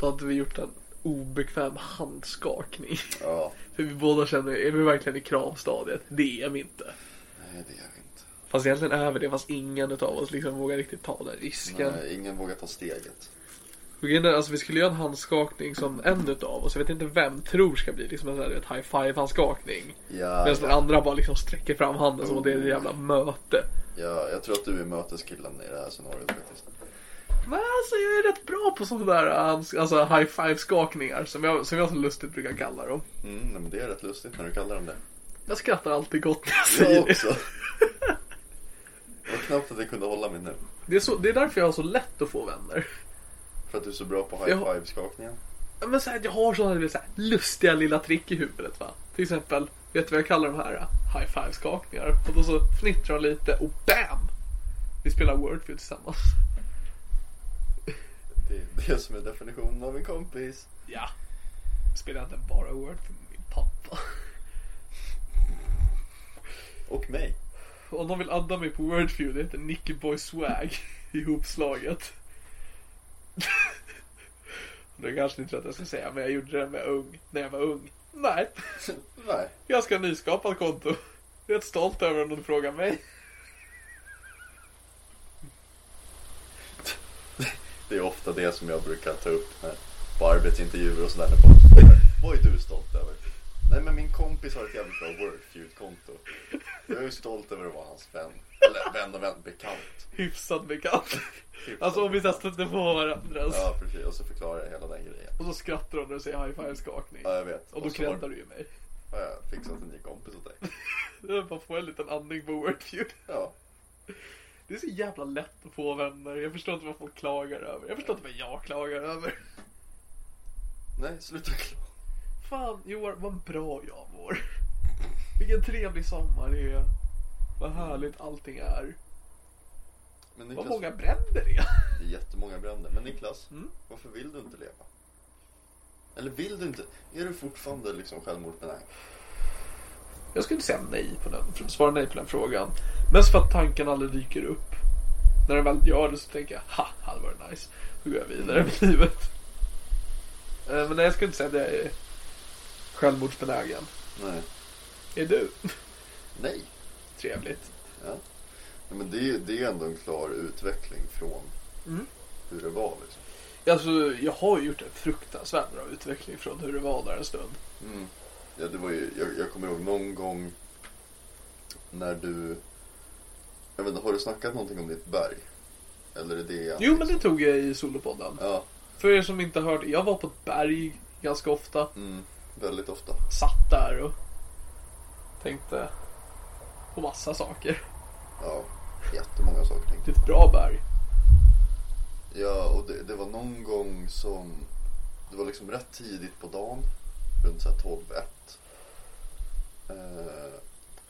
Då hade vi gjort en obekväm handskakning. Ja, För vi båda känner, är vi verkligen i kravstadiet? Det är vi inte. nej det är vi inte. Fast egentligen är vi det, fast ingen av oss liksom vågar riktigt ta den risken. Nej, ingen vågar ta steget. Alltså vi skulle göra en handskakning som en utav oss, jag vet inte vem, tror ska bli liksom en sån här high five handskakning. Ja, Medan den andra bara liksom sträcker fram handen som att det är ett jävla möte. ja, jag tror att du är möteskillen i det här scenariot faktiskt. Men alltså jag är rätt bra på sådana där alltså high five skakningar som jag, som jag så lustigt brukar kalla dem. Mm, nej, men det är rätt lustigt när du kallar dem det. Jag skrattar alltid gott när jag säger Jag det. också. Det var knappt att jag kunde hålla mig nu. Det är, så, det är därför jag har så lätt att få vänner. För att du är så bra på high Ja. five-skakningen. Ja, Men så här, jag har sådana så här, lustiga lilla trick i huvudet va. Till exempel, vet du vad jag kallar de här? High five skakningar. Och då så fnittrar de lite och BAM! Vi spelar Wordfeud tillsammans. Det är det som är definitionen av en kompis. Ja. Jag spelar inte bara Wordfeud med min pappa. Och mig. Om någon vill adda mig på Wordfeud, det heter Nicky Boy Swag ihopslaget. Det kanske inte rätt jag ska säga, men jag gjorde det med ung, när jag var ung. Nej, Nej. ganska nyskapat konto. Jag rätt stolt över om du frågar mig. Det är ofta det som jag brukar ta upp när, på arbetsintervjuer och sådär Vad är du stolt över? Nej men min kompis har ett jävligt bra Wordfeud-konto. Jag är stolt över att vara hans vän. Eller vän och vän, bekant. Hyfsat bekant. Hyfsat Alltså om vi så stöter på varandra. Ja precis, och så förklarar jag hela den grejen. Och så skrattar de när du säger high five skakning. Ja jag vet. Och då har- creddar du ju mig. har jag fixat en ny kompis åt dig. Jag bara får en liten andning på Wordfeud. Ja. Det är så jävla lätt att få vänner. Jag förstår inte vad folk klagar över. Jag förstår inte vad jag klagar över. Nej, sluta klaga. Fan Johan, vad bra jag mår. Vilken trevlig sommar det är. Vad härligt allting är. Men Vad Niklas, många bränder det är. det är jättemånga bränder. Men Niklas, Mm. varför vill du inte leva? Eller vill du inte? Är du fortfarande liksom självmordsbenägen? Jag skulle inte säga nej på den, svara nej på den frågan. Mest för att tanken aldrig dyker upp. När den väl gör det så tänker jag, ha, hade varit nice. Då går jag vidare med livet. Eh, Men nej, jag skulle inte säga att jag är självmordsbenägen. Nej. Är du? Nej. Trevligt. Ja. Men det, är- det är ändå en klar utveckling från Mm. hur det var liksom. Alltså, jag har ju gjort en fruktansvärt bra utveckling från hur det var där en stund. Mm. Ja, det var ju, jag, jag kommer ihåg någon gång när du... Jag vet inte, har du snackat någonting om ditt berg? Eller är det jag? Jo, men det tog jag i solopodden. Ja, För er som inte hört, jag var på ett berg ganska ofta. mm, väldigt ofta. Satt där och tänkte på massa saker. Ja, jättemånga saker tänkte Det är ett bra berg. Ja, och det, det var någon gång som... Det var liksom rätt tidigt på dagen. Runt så här 12-1. Eh,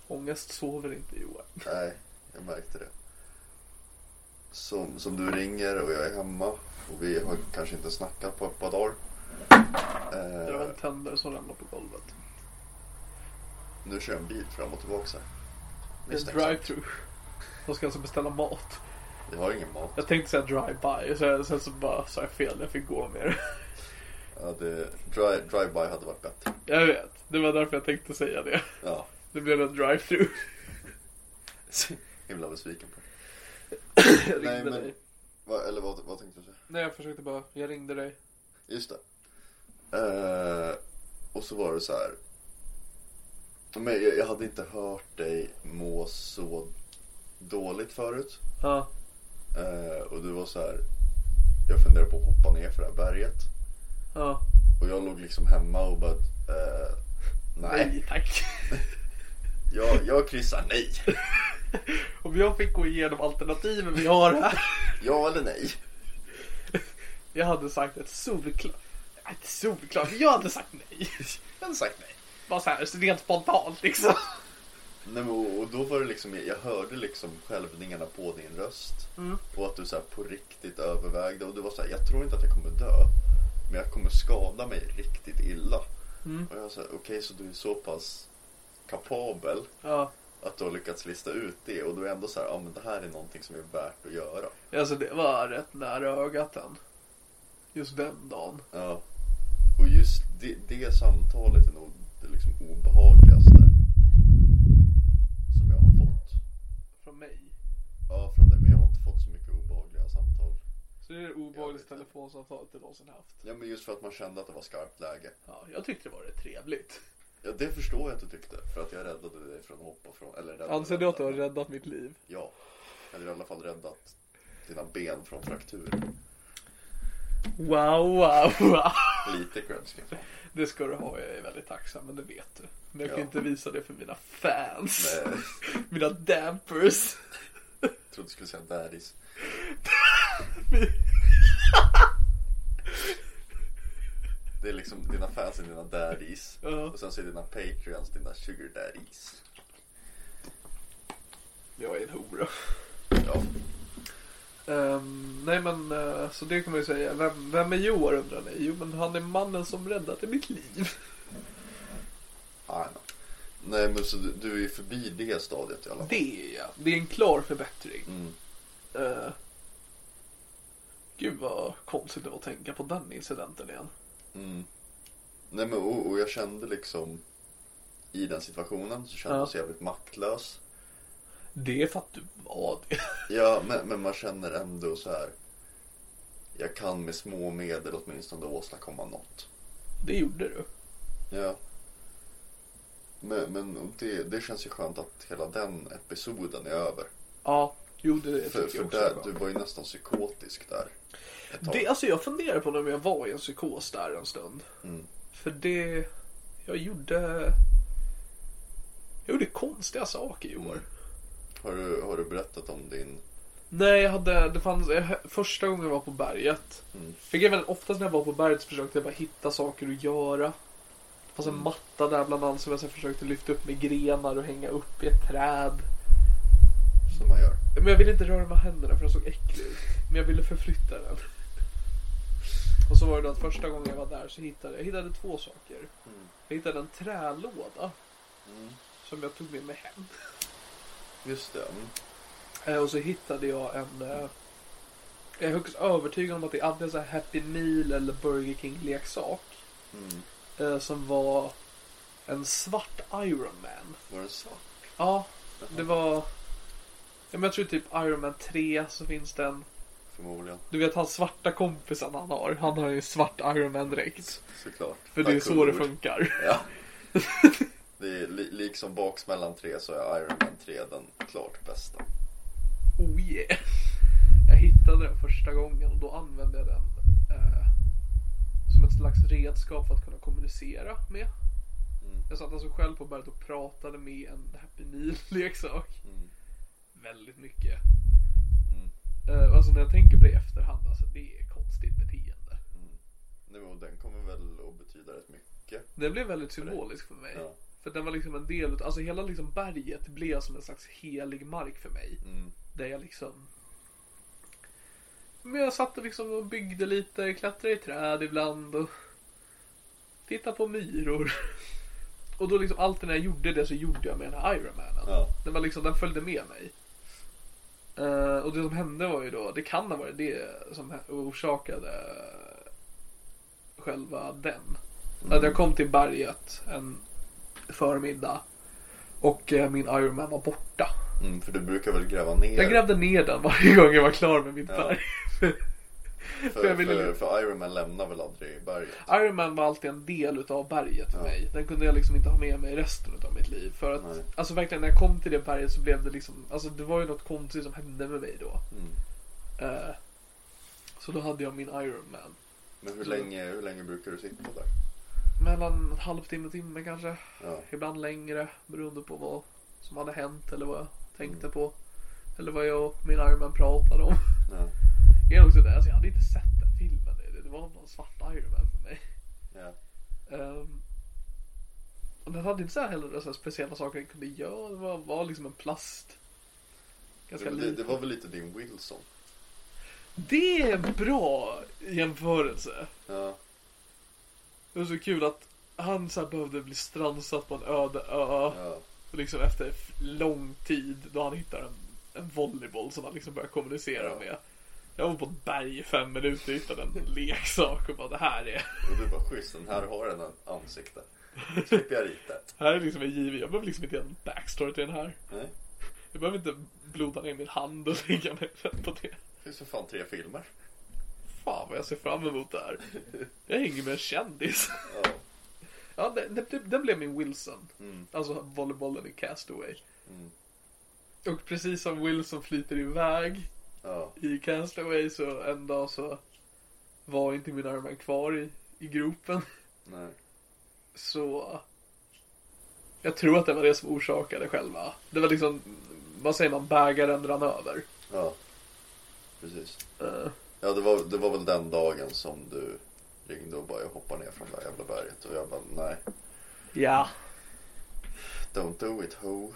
Ångest sover inte Johan. nej, jag märkte det. Som, som du ringer och jag är hemma. Och vi har kanske inte snackat på ett par dagar. Det var Eh, en tändare som ramlade på golvet. nu kör jag en bil fram och tillbaka här. Det är en Misstänksamt. drive-through. De ska alltså beställa mat. Jag har ingen mat. Jag tänkte säga drive-by, så sen så bara sa jag fel. Jag fick gå med det. Ja, det, dri, drive-by hade varit bättre. Jag vet. Det var därför jag tänkte säga det. Ja, Det blev en drive-through. himla besviken på. Jag Nej, ringde men- dig. Va, eller vad, vad tänkte du säga? Nej, jag försökte bara. Jag ringde dig. Just det. Eh, och så var det så här. Men jag, jag hade inte hört dig må så dåligt förut. Ja. Eh, och du var så här. Jag funderade på att hoppa ner för det här berget. Ja. Och jag låg liksom hemma och bara. Eh, nej, Nej, tack. jag, jag kryssar nej. Om jag fick gå igenom alternativen vi har här. Ja eller nej. Jag hade sagt ett solklart. Inte solklart. Jag hade sagt nej. Jag hade sagt nej. Bara så här, rent spontant liksom. Nej, men och, då var det liksom, jag hörde liksom skälvningarna på din röst. Och att du så här på riktigt övervägde. Och du var så här, jag tror inte att jag kommer dö. Men jag kommer skada mig riktigt illa. Och jag sa, okej så du är så pass kapabel Ja. att du har lyckats lista ut det. Och du är ändå så här, ja men det här är någonting som är värt att göra. Alltså det var rätt nära ögat den. Just den dagen. Ja. Och just det, det samtalet är nog det liksom obehagligaste som jag har fått. Från mig. Ja, från dig. Men jag har inte fått så mycket obehagliga samtal. Så det är det inte. telefonsamtalet du någonsin haft. Ja, men just för att man kände att det var skarpt läge. Ja, jag tyckte det var rätt trevligt. Ja, det förstår jag att du tyckte. För att jag räddade dig från att hoppa från... Eller räddade, Anser du att du har räddat mitt liv? Ja. Eller i alla fall räddat dina ben från fraktur. Wow, wow, wow. Lite jag säga. Det ska du ha, jag är väldigt tacksam, men det vet du. Men jag kan Ja. inte visa det för mina fans. Nej, Mina dampers. jag trodde du skulle säga daddies. Det är liksom dina fans är dina daddies. Ja. Och sen så är dina patreons dina sugar daddies. Jag är en hora. Ja. Ehm, nej men, eh, så det kan man ju säga. Vem, vem är Joar undrar ni? Jo men han är mannen som räddade mitt liv. I know. Nej men så du, du är ju förbi det stadiet i alla fall. Det är jag. Det är en klar förbättring. Mm. Uh, gud vad konstigt det var att tänka på den incidenten igen. Mm. Nej men och, och jag kände liksom i den situationen så kände Ja. jag så jävligt maktlös. Det är för att du var det. Ja men, men man känner ändå så här. Jag kan med små medel åtminstone åstadkomma något. Det gjorde du. Ja. Men, men det, det känns ju skönt att hela den episoden är över. Ja, jo det tycker För, jag för också. där, du var ju nästan psykotisk där. Det, alltså jag funderar på om jag var i en psykos där en stund. Mm. För det, jag gjorde, jag gjorde konstiga saker i år. Mm. Har, du, har du berättat om din... Nej, jag hade, det fanns, jag, första gången jag var på berget. Mm. För grejen oftast när jag var på berget så försökte jag bara hitta saker att göra. Det fanns en Mm. matta där bland annat som jag sen försökte lyfta upp med grenar och hänga upp i ett träd. Som man gör. Men jag ville inte röra med händerna för den såg äcklig ut. Men jag ville förflytta den. Och så var det då att första gången jag var där så hittade jag hittade två saker. Jag hittade en trälåda. Som jag tog med mig hem. Just det. Mm. Eh, Och så hittade jag en... eh, Jag är högst övertygad om att det är antingen så här Happy Meal eller Burger King leksak. Mm. eh, Som var en svart Iron Man. Var det svart? Ja, det var... Ja, men jag tror typ Iron Man 3 så finns det en förmodligen. Du vet han svarta kompisen han har. Han har ju svart Iron Man-dräkt. Såklart. För det är så det funkar. Ja. Det är li- liksom baksmällan 3 så är Iron Man 3 den klart bästa. Oh yeah. Jag hittade den första gången och då använde jag den eh, som ett slags redskap för att kunna kommunicera med. Mm. Jag satt alltså själv på berget och pratade med en Happy Meal-leksak. Mm. Väldigt mycket. Mm. Eh, alltså när jag tänker på det i efterhand, alltså det är konstigt beteende. Nu, och den kommer väl att betyda rätt mycket. Den blev väldigt symbolisk för mig. Ja. För den var liksom en del alltså hela liksom berget blev som en slags helig mark för mig. Mm. Där jag liksom Men jag satt och liksom och byggde lite, klättrade i träd ibland och tittade på myror. Och då liksom alltid när jag gjorde det så gjorde jag med den här Iron Manen. Ja. Den var liksom, den följde med mig. Eh, och det som hände var ju då, det kan ha varit det som orsakade själva den. Att jag kom till berget en förmiddag och eh, min Iron Man var borta. Mm, för du brukar väl gräva ner? Jag grävde ner den varje gång jag var klar med mitt Ja. berg. för, för för, för Iron Man lämnar väl aldrig berget? Iron Man var alltid en del utav berget för Ja. mig. Den kunde jag liksom inte ha med mig resten av mitt liv. För att, Nej. alltså verkligen när jag kom till det berget så blev det liksom, alltså det var ju något konstigt som hände med mig då. Mm. Eh, så då hade jag min Iron Man. Men hur länge, hur länge brukar du sitta där? Mellan en halvtimme och timme kanske. Ja. Ibland längre beroende på vad som hade hänt eller vad jag tänkte Mm. på. Eller vad jag och min Iron Man pratade om. Ja. Är också det, alltså jag hade inte sett den filmen. Det, var någon svart Iron Man för mig. ja. Um, och den hade inte så här heller så här speciella saker den kunde göra. Det var, var liksom en plast. Ganska Det, det, det var väl lite din Wilson? Det är en bra jämförelse. Ja. Det var så kul att han så behövde bli strandsatt på en öde ö. Ja. Och liksom efter lång tid då han hittar en, en volleyboll som han liksom börjar kommunicera Ja. med. Jag var på ett berg i fem minuter och hittade en leksak och bara det här är Och du bara schysst, den här har en ansikte. Slipper jag rita här är liksom en given. Jag behöver liksom inte göra en backstory till den här. Nej. Jag behöver inte bloda ner min hand och lägga mig på det. Det finns för fan tre filmer. Fan vad jag ser fram emot det här. Jag hänger med en kändis. Ja. Ja, den, den, den blev min Wilson. Mm. Alltså volleybollen i Castaway. Mm. Och precis som Wilson flyter iväg Ja. i Castaway så en dag så var inte min Iron kvar i, i gropen. Nej. Så jag tror att det var det som orsakade själva. Det var liksom, vad säger man, bägaren rann över. Ja. Precis. Eh, Ja, det var, det var väl den dagen som du ringde och bara jag hoppar ner från det här jävla berget. Och jag bara nej. ja. Don't do it ho.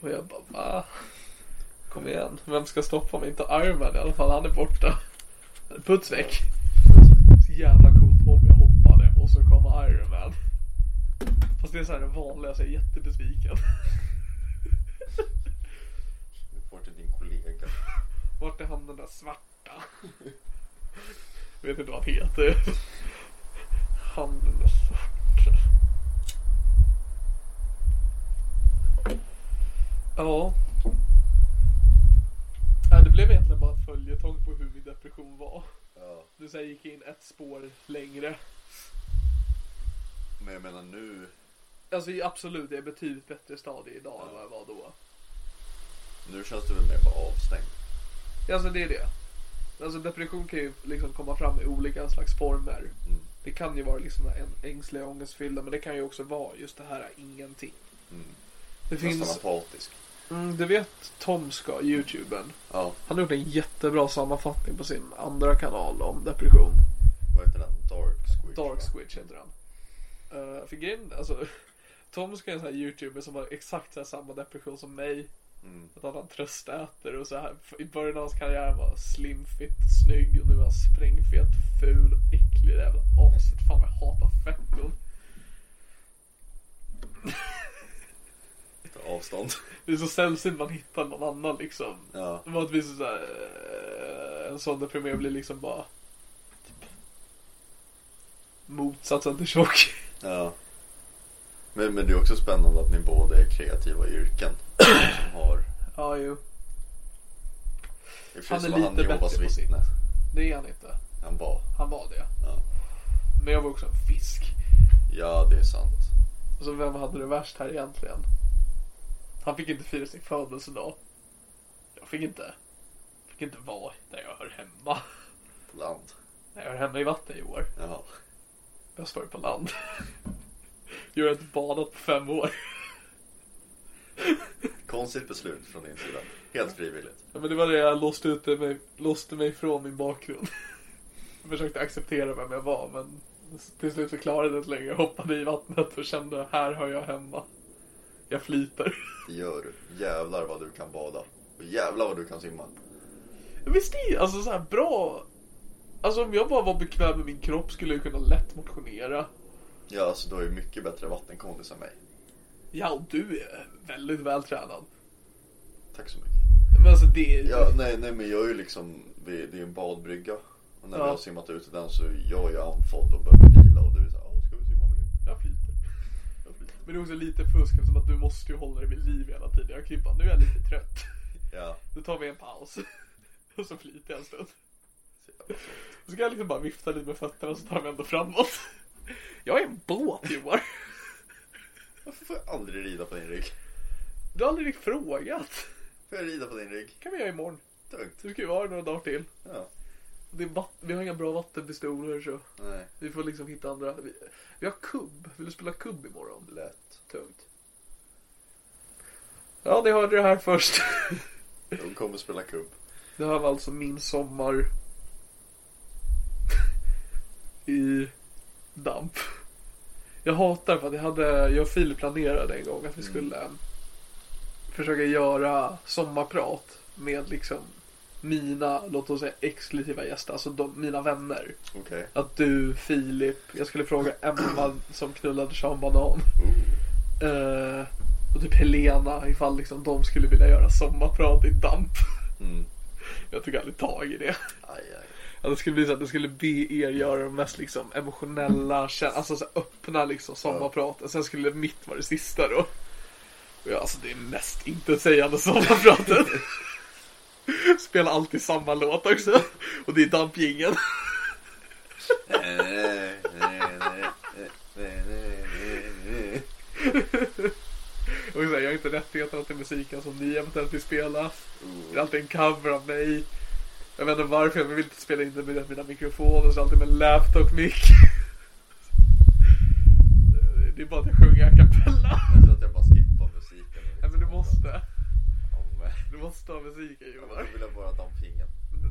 Och jag bara, va? Kom igen, vem ska stoppa mig? Inte Iron Man i alla fall, han är borta. Puts väck. Så jävla coolt om jag hoppade och så kommer Iron Man. Fast det är så här det vanliga, så jag är jättebesviken. Vart är din kollega? Vart är han den där svarta? Jag vet inte vad han heter. Han den där svarta. Ja. Nej, det blev egentligen bara en följetong på hur min depression var. Ja. Du säger gick in ett spår längre. Men jag menar nu. Alltså absolut, det är betydligt bättre stadie idag än vad jag var då. Nu känns du väl mer bara avstängd. Alltså det är det. Alltså depression kan ju liksom komma fram i olika slags former. Mm. Det kan ju vara liksom en ängsliga ångestfyllda men det kan ju också vara just det här ingenting. Mm. Det Nästan finns, apatisk. Mm, du vet Tom ska, youtubern. Ja. Han har gjort en jättebra sammanfattning på sin andra kanal om depression. Vad heter den? Dark Squid. Dark va? Squidge heter han. Uh, för grejen, alltså Tom ska är en sån här youtuber som har exakt så samma depression som mig. Mm. Att han tröstäter och så här. I början av hans karriär var han slimfit, snygg och nu är han sprängfet, ful, äcklig jävla aset. Fan vad jag hatar fetton. Ta avstånd. Det är så sällsynt man hittar någon annan liksom. Ja. Vanligtvis så här, eh, en sån deprimerad blir liksom bara typ, motsatsen till tjock. Ja. Men, men det är också spännande att ni båda är kreativa yrken. Som har, Ja, jo. Det Han är att han lite Jehovas bättre på sitt. vittne. Det är han inte. Han var. Han var det. Ja. Men jag var också en fisk. ja, det är sant. Alltså vem hade det värst här egentligen? Han fick inte fira sin födelsedag. Jag fick inte. Fick inte vara där jag hör hemma. På land. Jag hör hemma i vatten i år. Bäst var det på land. Jag har inte badat på fem år. Konstigt beslut från din sida. Helt frivilligt. Ja, men det var det jag låste, ut mig, låste mig från min bakgrund. Jag försökte acceptera vem jag var men till slut så klarade jag det inte längre. Jag hoppade i vattnet och kände här hör jag hemma. Jag flyter. Det gör du. Jävlar vad du kan bada. Och jävlar vad du kan simma. Visst är det alltså så här bra. Alltså om jag bara var bekväm med min kropp skulle jag kunna lätt motionera. Ja, alltså du har ju mycket bättre vattenkondis än mig. Ja, och du är väldigt vältränad. Tack så mycket. Men alltså det. Ja, nej, nej men jag är ju liksom, det, är en badbrygga. Och när Ja. vi har simmat ut i den så är jag är andfådd och behöver vila och du är såhär, "Ja, ska vi simma mer? Jag flyter. Jag flyter. Men det är också lite fusk eftersom att du måste ju hålla dig vid liv hela tiden. Jag kan ju bara, nu är jag lite trött. Ja, Då tar vi en paus. Och så flyter jag en stund. så kan jag liksom bara vifta lite med fötterna så tar vi ändå framåt. Jag är en båt Johan. Varför får jag aldrig rida på din rygg? Du har aldrig frågat. Får jag rida på din rygg? kan vi göra imorgon. Tungt. Så ska vi vara några dagar till. Ja. Vi har inga bra vattenpistoler så Nej, vi får liksom hitta andra. Vi, vi har kubb. Vill du spela kubb imorgon? lätt. Tungt. Ja, ni hörde det här först. De kommer spela kubb. Det här var alltså min sommar i damp. Jag hatar för att jag hade, jag och Filip planerade en gång att vi skulle försöka göra sommarprat med liksom mina, låt oss säga exklusiva gäster, alltså de, mina vänner. Okej. Att du, Filip, jag skulle fråga Emma som knullade Sean Banan. Eh, och typ Helena ifall liksom de skulle vilja göra sommarprat i damp. Mm. Jag tog aldrig tag i det. Aj, aj. Ja, det skulle bli så att det skulle be er göra de mest liksom emotionella, alltså så öppna liksom sommarpraten. Sen skulle mitt vara det sista då. Och ja, alltså det är mest intetsägande sommarpratet. Spelar alltid samma låt också. Och det är dampjingeln. Och så här, jag har inte rättigheterna till musiken som ni eventuellt vill spela. Det är alltid en cover av mig. Jag vet inte varför, jag vill inte spela in det med mina mikrofoner, så alltid med en laptop-mick. Det är bara att jag sjunger a cappella. Jag tror att jag bara skippar musiken. Nej men du måste. Du måste ha Ja, men Johan. Jag bara ha dampingen.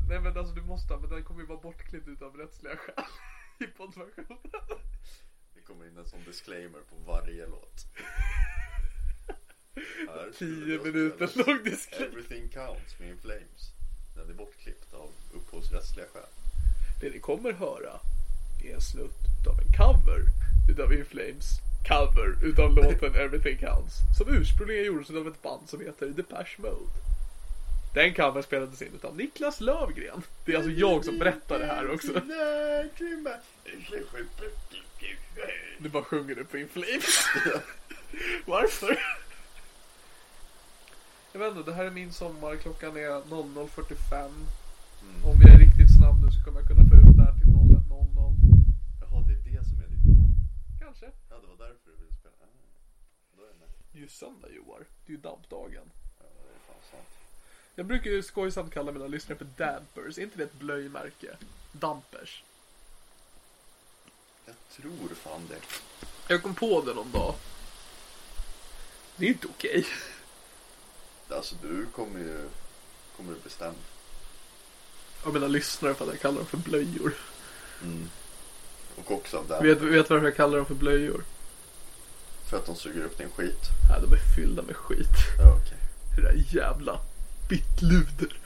Nej men alltså du måste ha, men den kommer ju vara bortklippt utav rättsliga skäl. I poddversionen. Det kommer in en sån disclaimer på varje låt. Här skulle 10 jag minuter lång disclaimer. Everything counts med In Flames. Den är bortklippt av upphovsrättsliga skäl. Det ni kommer höra är en snutt utav en cover utav In Flames cover utav låten Everything Counts. Som ursprungligen gjordes av ett band som heter Depeche Mode. Den covern spelades in utav Niklas Lövgren. Det är alltså jag som berättar det här också. Du bara sjunger det på In Flames. Varför? Jag vet inte, det här är min sommar. Klockan är 00.45. Om jag är riktigt snabb nu så kommer jag kunna få ut det här till 01.00. Jaha, det är det som är ditt mål. Kanske. Ja, det var därför du ville spela. Ah. Det är ju söndag Joar. Det är ju dampdagen. Ja, det är fan sant. Jag brukar ju skojsamt kalla mina lyssnare för dampers. Är inte det ett blöjmärke? Dampers. Jag tror fan det. Jag kom på det någon dag. Det är inte okej. Alltså du kommer ju kommer du bestämma. Av mina lyssnare för att jag kallar dem för blöjor. Och också av den. Vet, vet varför jag kallar dem för blöjor? För att de suger upp din skit. Nej, de är fyllda med skit. Ja, okej. Det där jävla bittluder.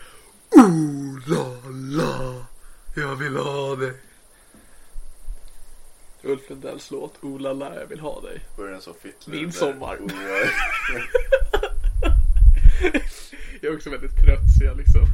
Oh la la, jag vill ha dig. Ulf Lundells låt Oh la la, jag vill ha dig. Är den så fitt Min sommar. Oh, ja. Jag är också väldigt trött så jag liksom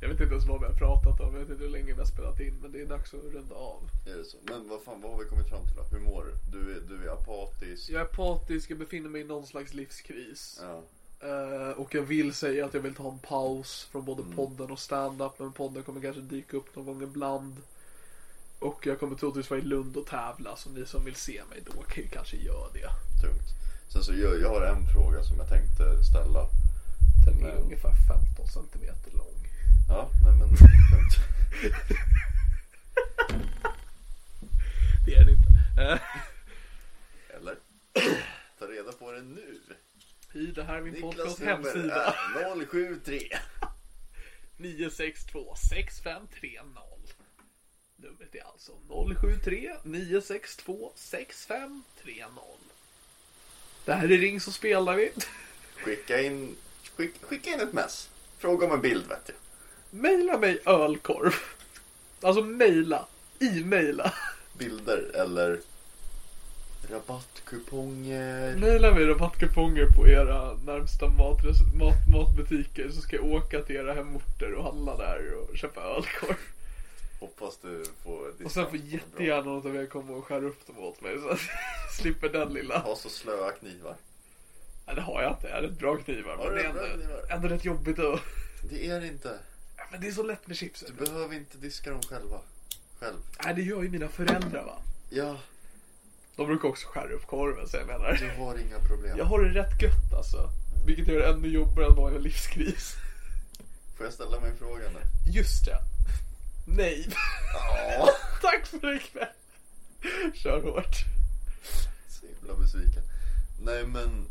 Jag vet inte ens vad vi har pratat om, jag vet inte hur länge vi har spelat in men det är dags att runda av. är det så? Men vad fan, vad har vi kommit fram till då? Hur mår du? Du är, du är apatisk. Jag är apatisk, jag befinner mig i någon slags livskris. Ja. Eh, och jag vill säga att jag vill ta en paus från både podden och stand-up. Men podden kommer kanske dyka upp någon gång ibland. Och jag kommer troligtvis vara i Lund och tävla. Så ni som vill se mig då kan kanske göra det. Tungt. Sen så jag, jag har en fråga som jag tänkte ställa. Den är Men- ungefär 15 centimeter lång. Ja, nej men. Det är den inte. Eller? Ta reda på det nu. I det här är min Niklas podcast nummer hemsida. är 073. 962 6530. Numret är alltså 073 962 6530. Det här är Ring så spelar vi. Skicka in, skick, skicka in ett mess. Fråga om en bild vet jag. Maila mig ölkorv. Alltså mejla. E-maila. Bilder eller rabattkuponger. Maila mig rabattkuponger på era närmsta matres- mat, matbutiker så ska jag åka till era hemorter och handla där och köpa ölkorv. Hoppas du får Och sen får jättegärna något av er komma och skära upp dem åt mig så att jag slipper den lilla. Ha så slöa knivar. Nej, det har jag inte. Jag har rätt bra knivar. Har Men det är ändå, knivar? ändå rätt jobbigt att... Det är det inte. Ja, Men det är så lätt med chips. Du behöver inte diska dem själva. Själv. Nej, det gör ju mina föräldrar va. Ja, De brukar också skära upp korven så jag menar. du har inga problem. Jag har det rätt gött alltså. Vilket gör det ännu jobbigare än vanlig livskris. Får jag ställa mig frågan nu? Just det. Nej. Ja. Tack för ikväll. Kör hårt. Så himla besviken. Nej men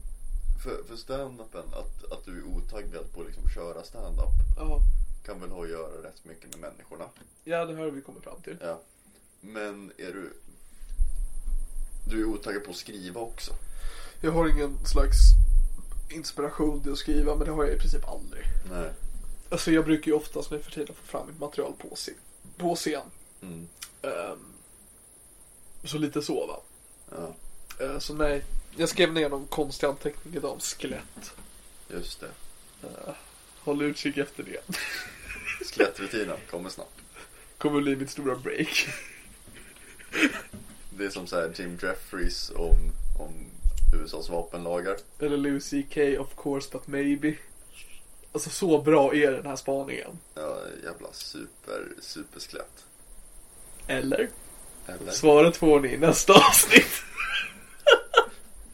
för, för stand-upen, att, att du är otaggad på att liksom köra stand-up Ja. kan väl ha att göra rätt mycket med människorna. ja, det har vi kommit fram till. Ja. Men är du Du är otaggad på att skriva också? Jag har ingen slags inspiration till att skriva men det har jag i princip aldrig. Nej. Alltså jag brukar ju oftast nu för tiden få fram mitt material på, scen. på scen. Mm. Ehm, så lite så va. Ja, Eh, så nej. Jag skrev ner någon konstig anteckning idag om skelett. just det. Håll utkik efter det. Skelettrutinen kommer snabbt. Kommer bli mitt stora break. Det är som så här Jim Jeffries om, om USAs vapenlagar. Eller Louis CK of course but maybe. Alltså så bra är den här spaningen. Ja, jävla super, superskelett. Eller? Eller? Svaret får ni i nästa avsnitt.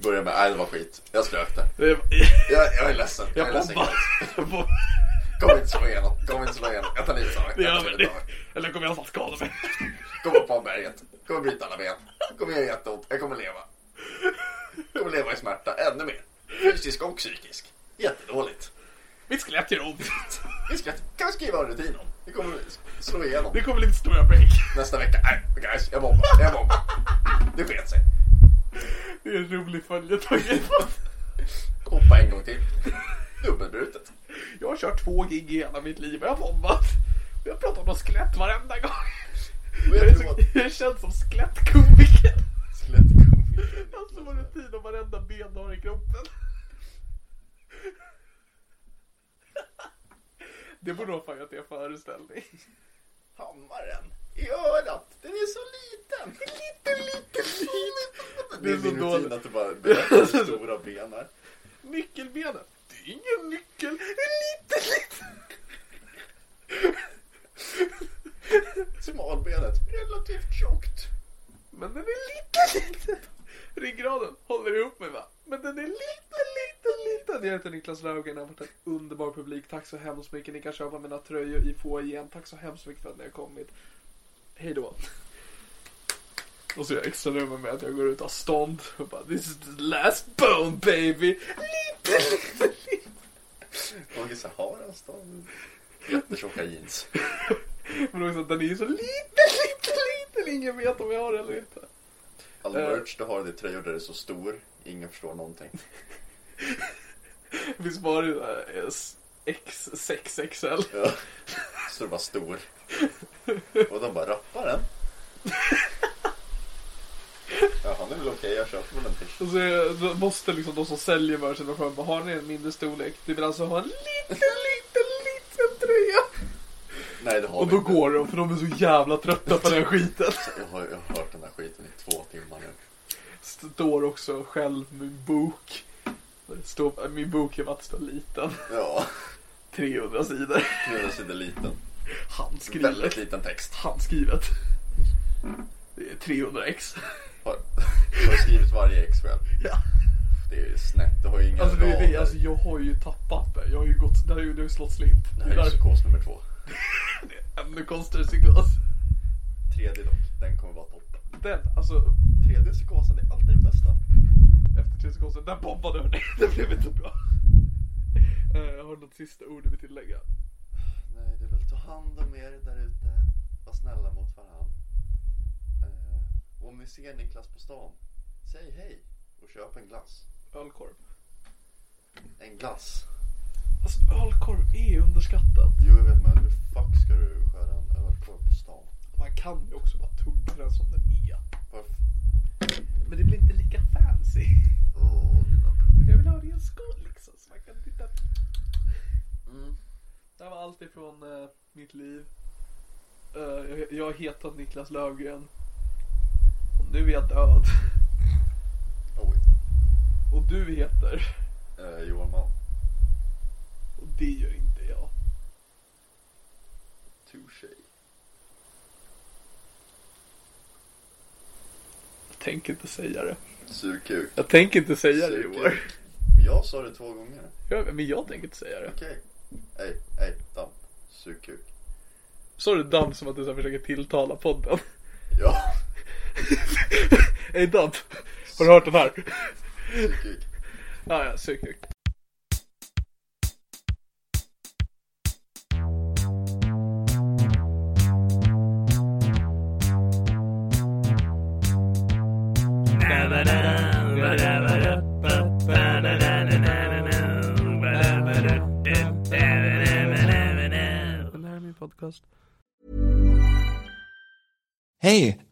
Börja med, nej det var skit. Jag strök det. Jag, jag är ledsen. Jag är Jag ledsen Kom inte slå igenom. Kom inte slå igenom. Jag tar livet av mig. Det av Det-. Eller kommer jag snart skada mig? Kom upp på berget. Kommer bryta alla ben. Kommer göra jätteont. Jag kommer leva. Kommer leva i smärta ännu mer. Fysisk och psykisk. Jättedåligt. Mitt skelett gör ont. Vi ska, kan vi skriva en rutin om. Vi kommer slå igenom. Det kommer mitt stora break. Nästa vecka. Nej, guys. Jag bombar. Jag bombar. Det sket sig. Det är en rolig följetong. Hoppa en gång till. Dubbelbrutet. Jag har kört två gig i hela mitt liv och jag har bombat. Jag har pratat om skelett varenda gång. Och Jag, jag är så, jag känns som skelettkomiker. skelettkomiker. Alltså vad rutin om varenda ben du har i kroppen. Det borde vara fan att det är föreställning. Hammaren i örat. Den är så liten. Liten, liten, liten. Det är så min rutin dåligt. att du bara berättar stora ben är. Nyckelbenet. Ingen nyckel. En liten, liten. Smalbenet. Relativt tjockt. Men den är lite, liten. Ryggraden håller ihop mig va? Men den är lite, lite, liten. Jag heter Niklas Raugen. Det har varit en underbar publik. Tack så hemskt mycket. Ni kan köpa mina tröjor i foajén. Tack så hemskt mycket för att ni har kommit. Hej då. Och så är jag extra nummer med att jag går ut har stånd och bara This is the last bone baby. Lite, lite, lite. Åge Sahara stad. Jättetjocka jeans. Men också att den är så lite, lite, liten. Ingen vet om jag har det eller inte. All Eh. merch du har, det är tröjor där det är så stor. Ingen förstår någonting. Det finns bara eh, X6XL. Ja. Så det var stor. Och de bara, rapparen? Ja, han är väl okej, jag köper väl en t-shirt. Och så måste liksom de som säljer merchen och bara, har ni en mindre storlek? Du vill alltså ha en liten, liten, liten tröja? Nej, det har Och vi då inte. går de för de är så jävla trötta på den skiten. Jag har, jag har hört den här skiten i två timmar nu. Står också själv med en bok. Det står, min bok är att står liten. Ja, 300 sidor. 300 sidor liten. Handskrivet. Väldigt liten text. Handskrivet. Det är 300 ex. Har, har skrivit varje ex själv. Ja. Det är snett, det har ju inga Alltså, det är det. alltså jag har ju tappat det. Jag har ju gått, där har ju det har ju slått slint. Det här är där- psykos nummer två. det är ännu konstigare psykos. Tredje dock, den kommer vara toppen. Den, alltså Tredje psykosen är alltid den bästa. efter tre sekunder, den bombade hörni. Det blev inte bra. Eh, har du något sista ord du vill tillägga? Nej, det är väl ta hand om er där ute. Var snälla mot varann. Eh, om ni ser Niklas på stan, säg hej och köp en glass. Ölkorv. En glass. Alltså ölkorv är underskattat. Jo, jag vet, men hur fuck ska du skära en ölkorv på stan? Man kan ju också bara tugga den som den är. Varför? Men det blir inte lika fancy. Dina Jag vill ha det i en skål liksom. Så man kan titta. Mm. Det här var allt ifrån eh, mitt liv. Eh, jag, jag heter Niklas Löfgren. Nu är död. Oj. Och du heter. Eh, Johan Malm. Och det gör inte jag. Touché. Jag tänker inte säga det. Surkuk. Jag tänker inte säga det Surkuk. år. Jag sa det två gånger. Jag, men jag tänker inte säga det. Okej. Ej, ej, damp. Surkuk. Sa du Damp som att du så här försöker tilltala podden? Ja, Hej Damp! Har du hört den här? surkuk. Ja, ja, är podcast. Hey,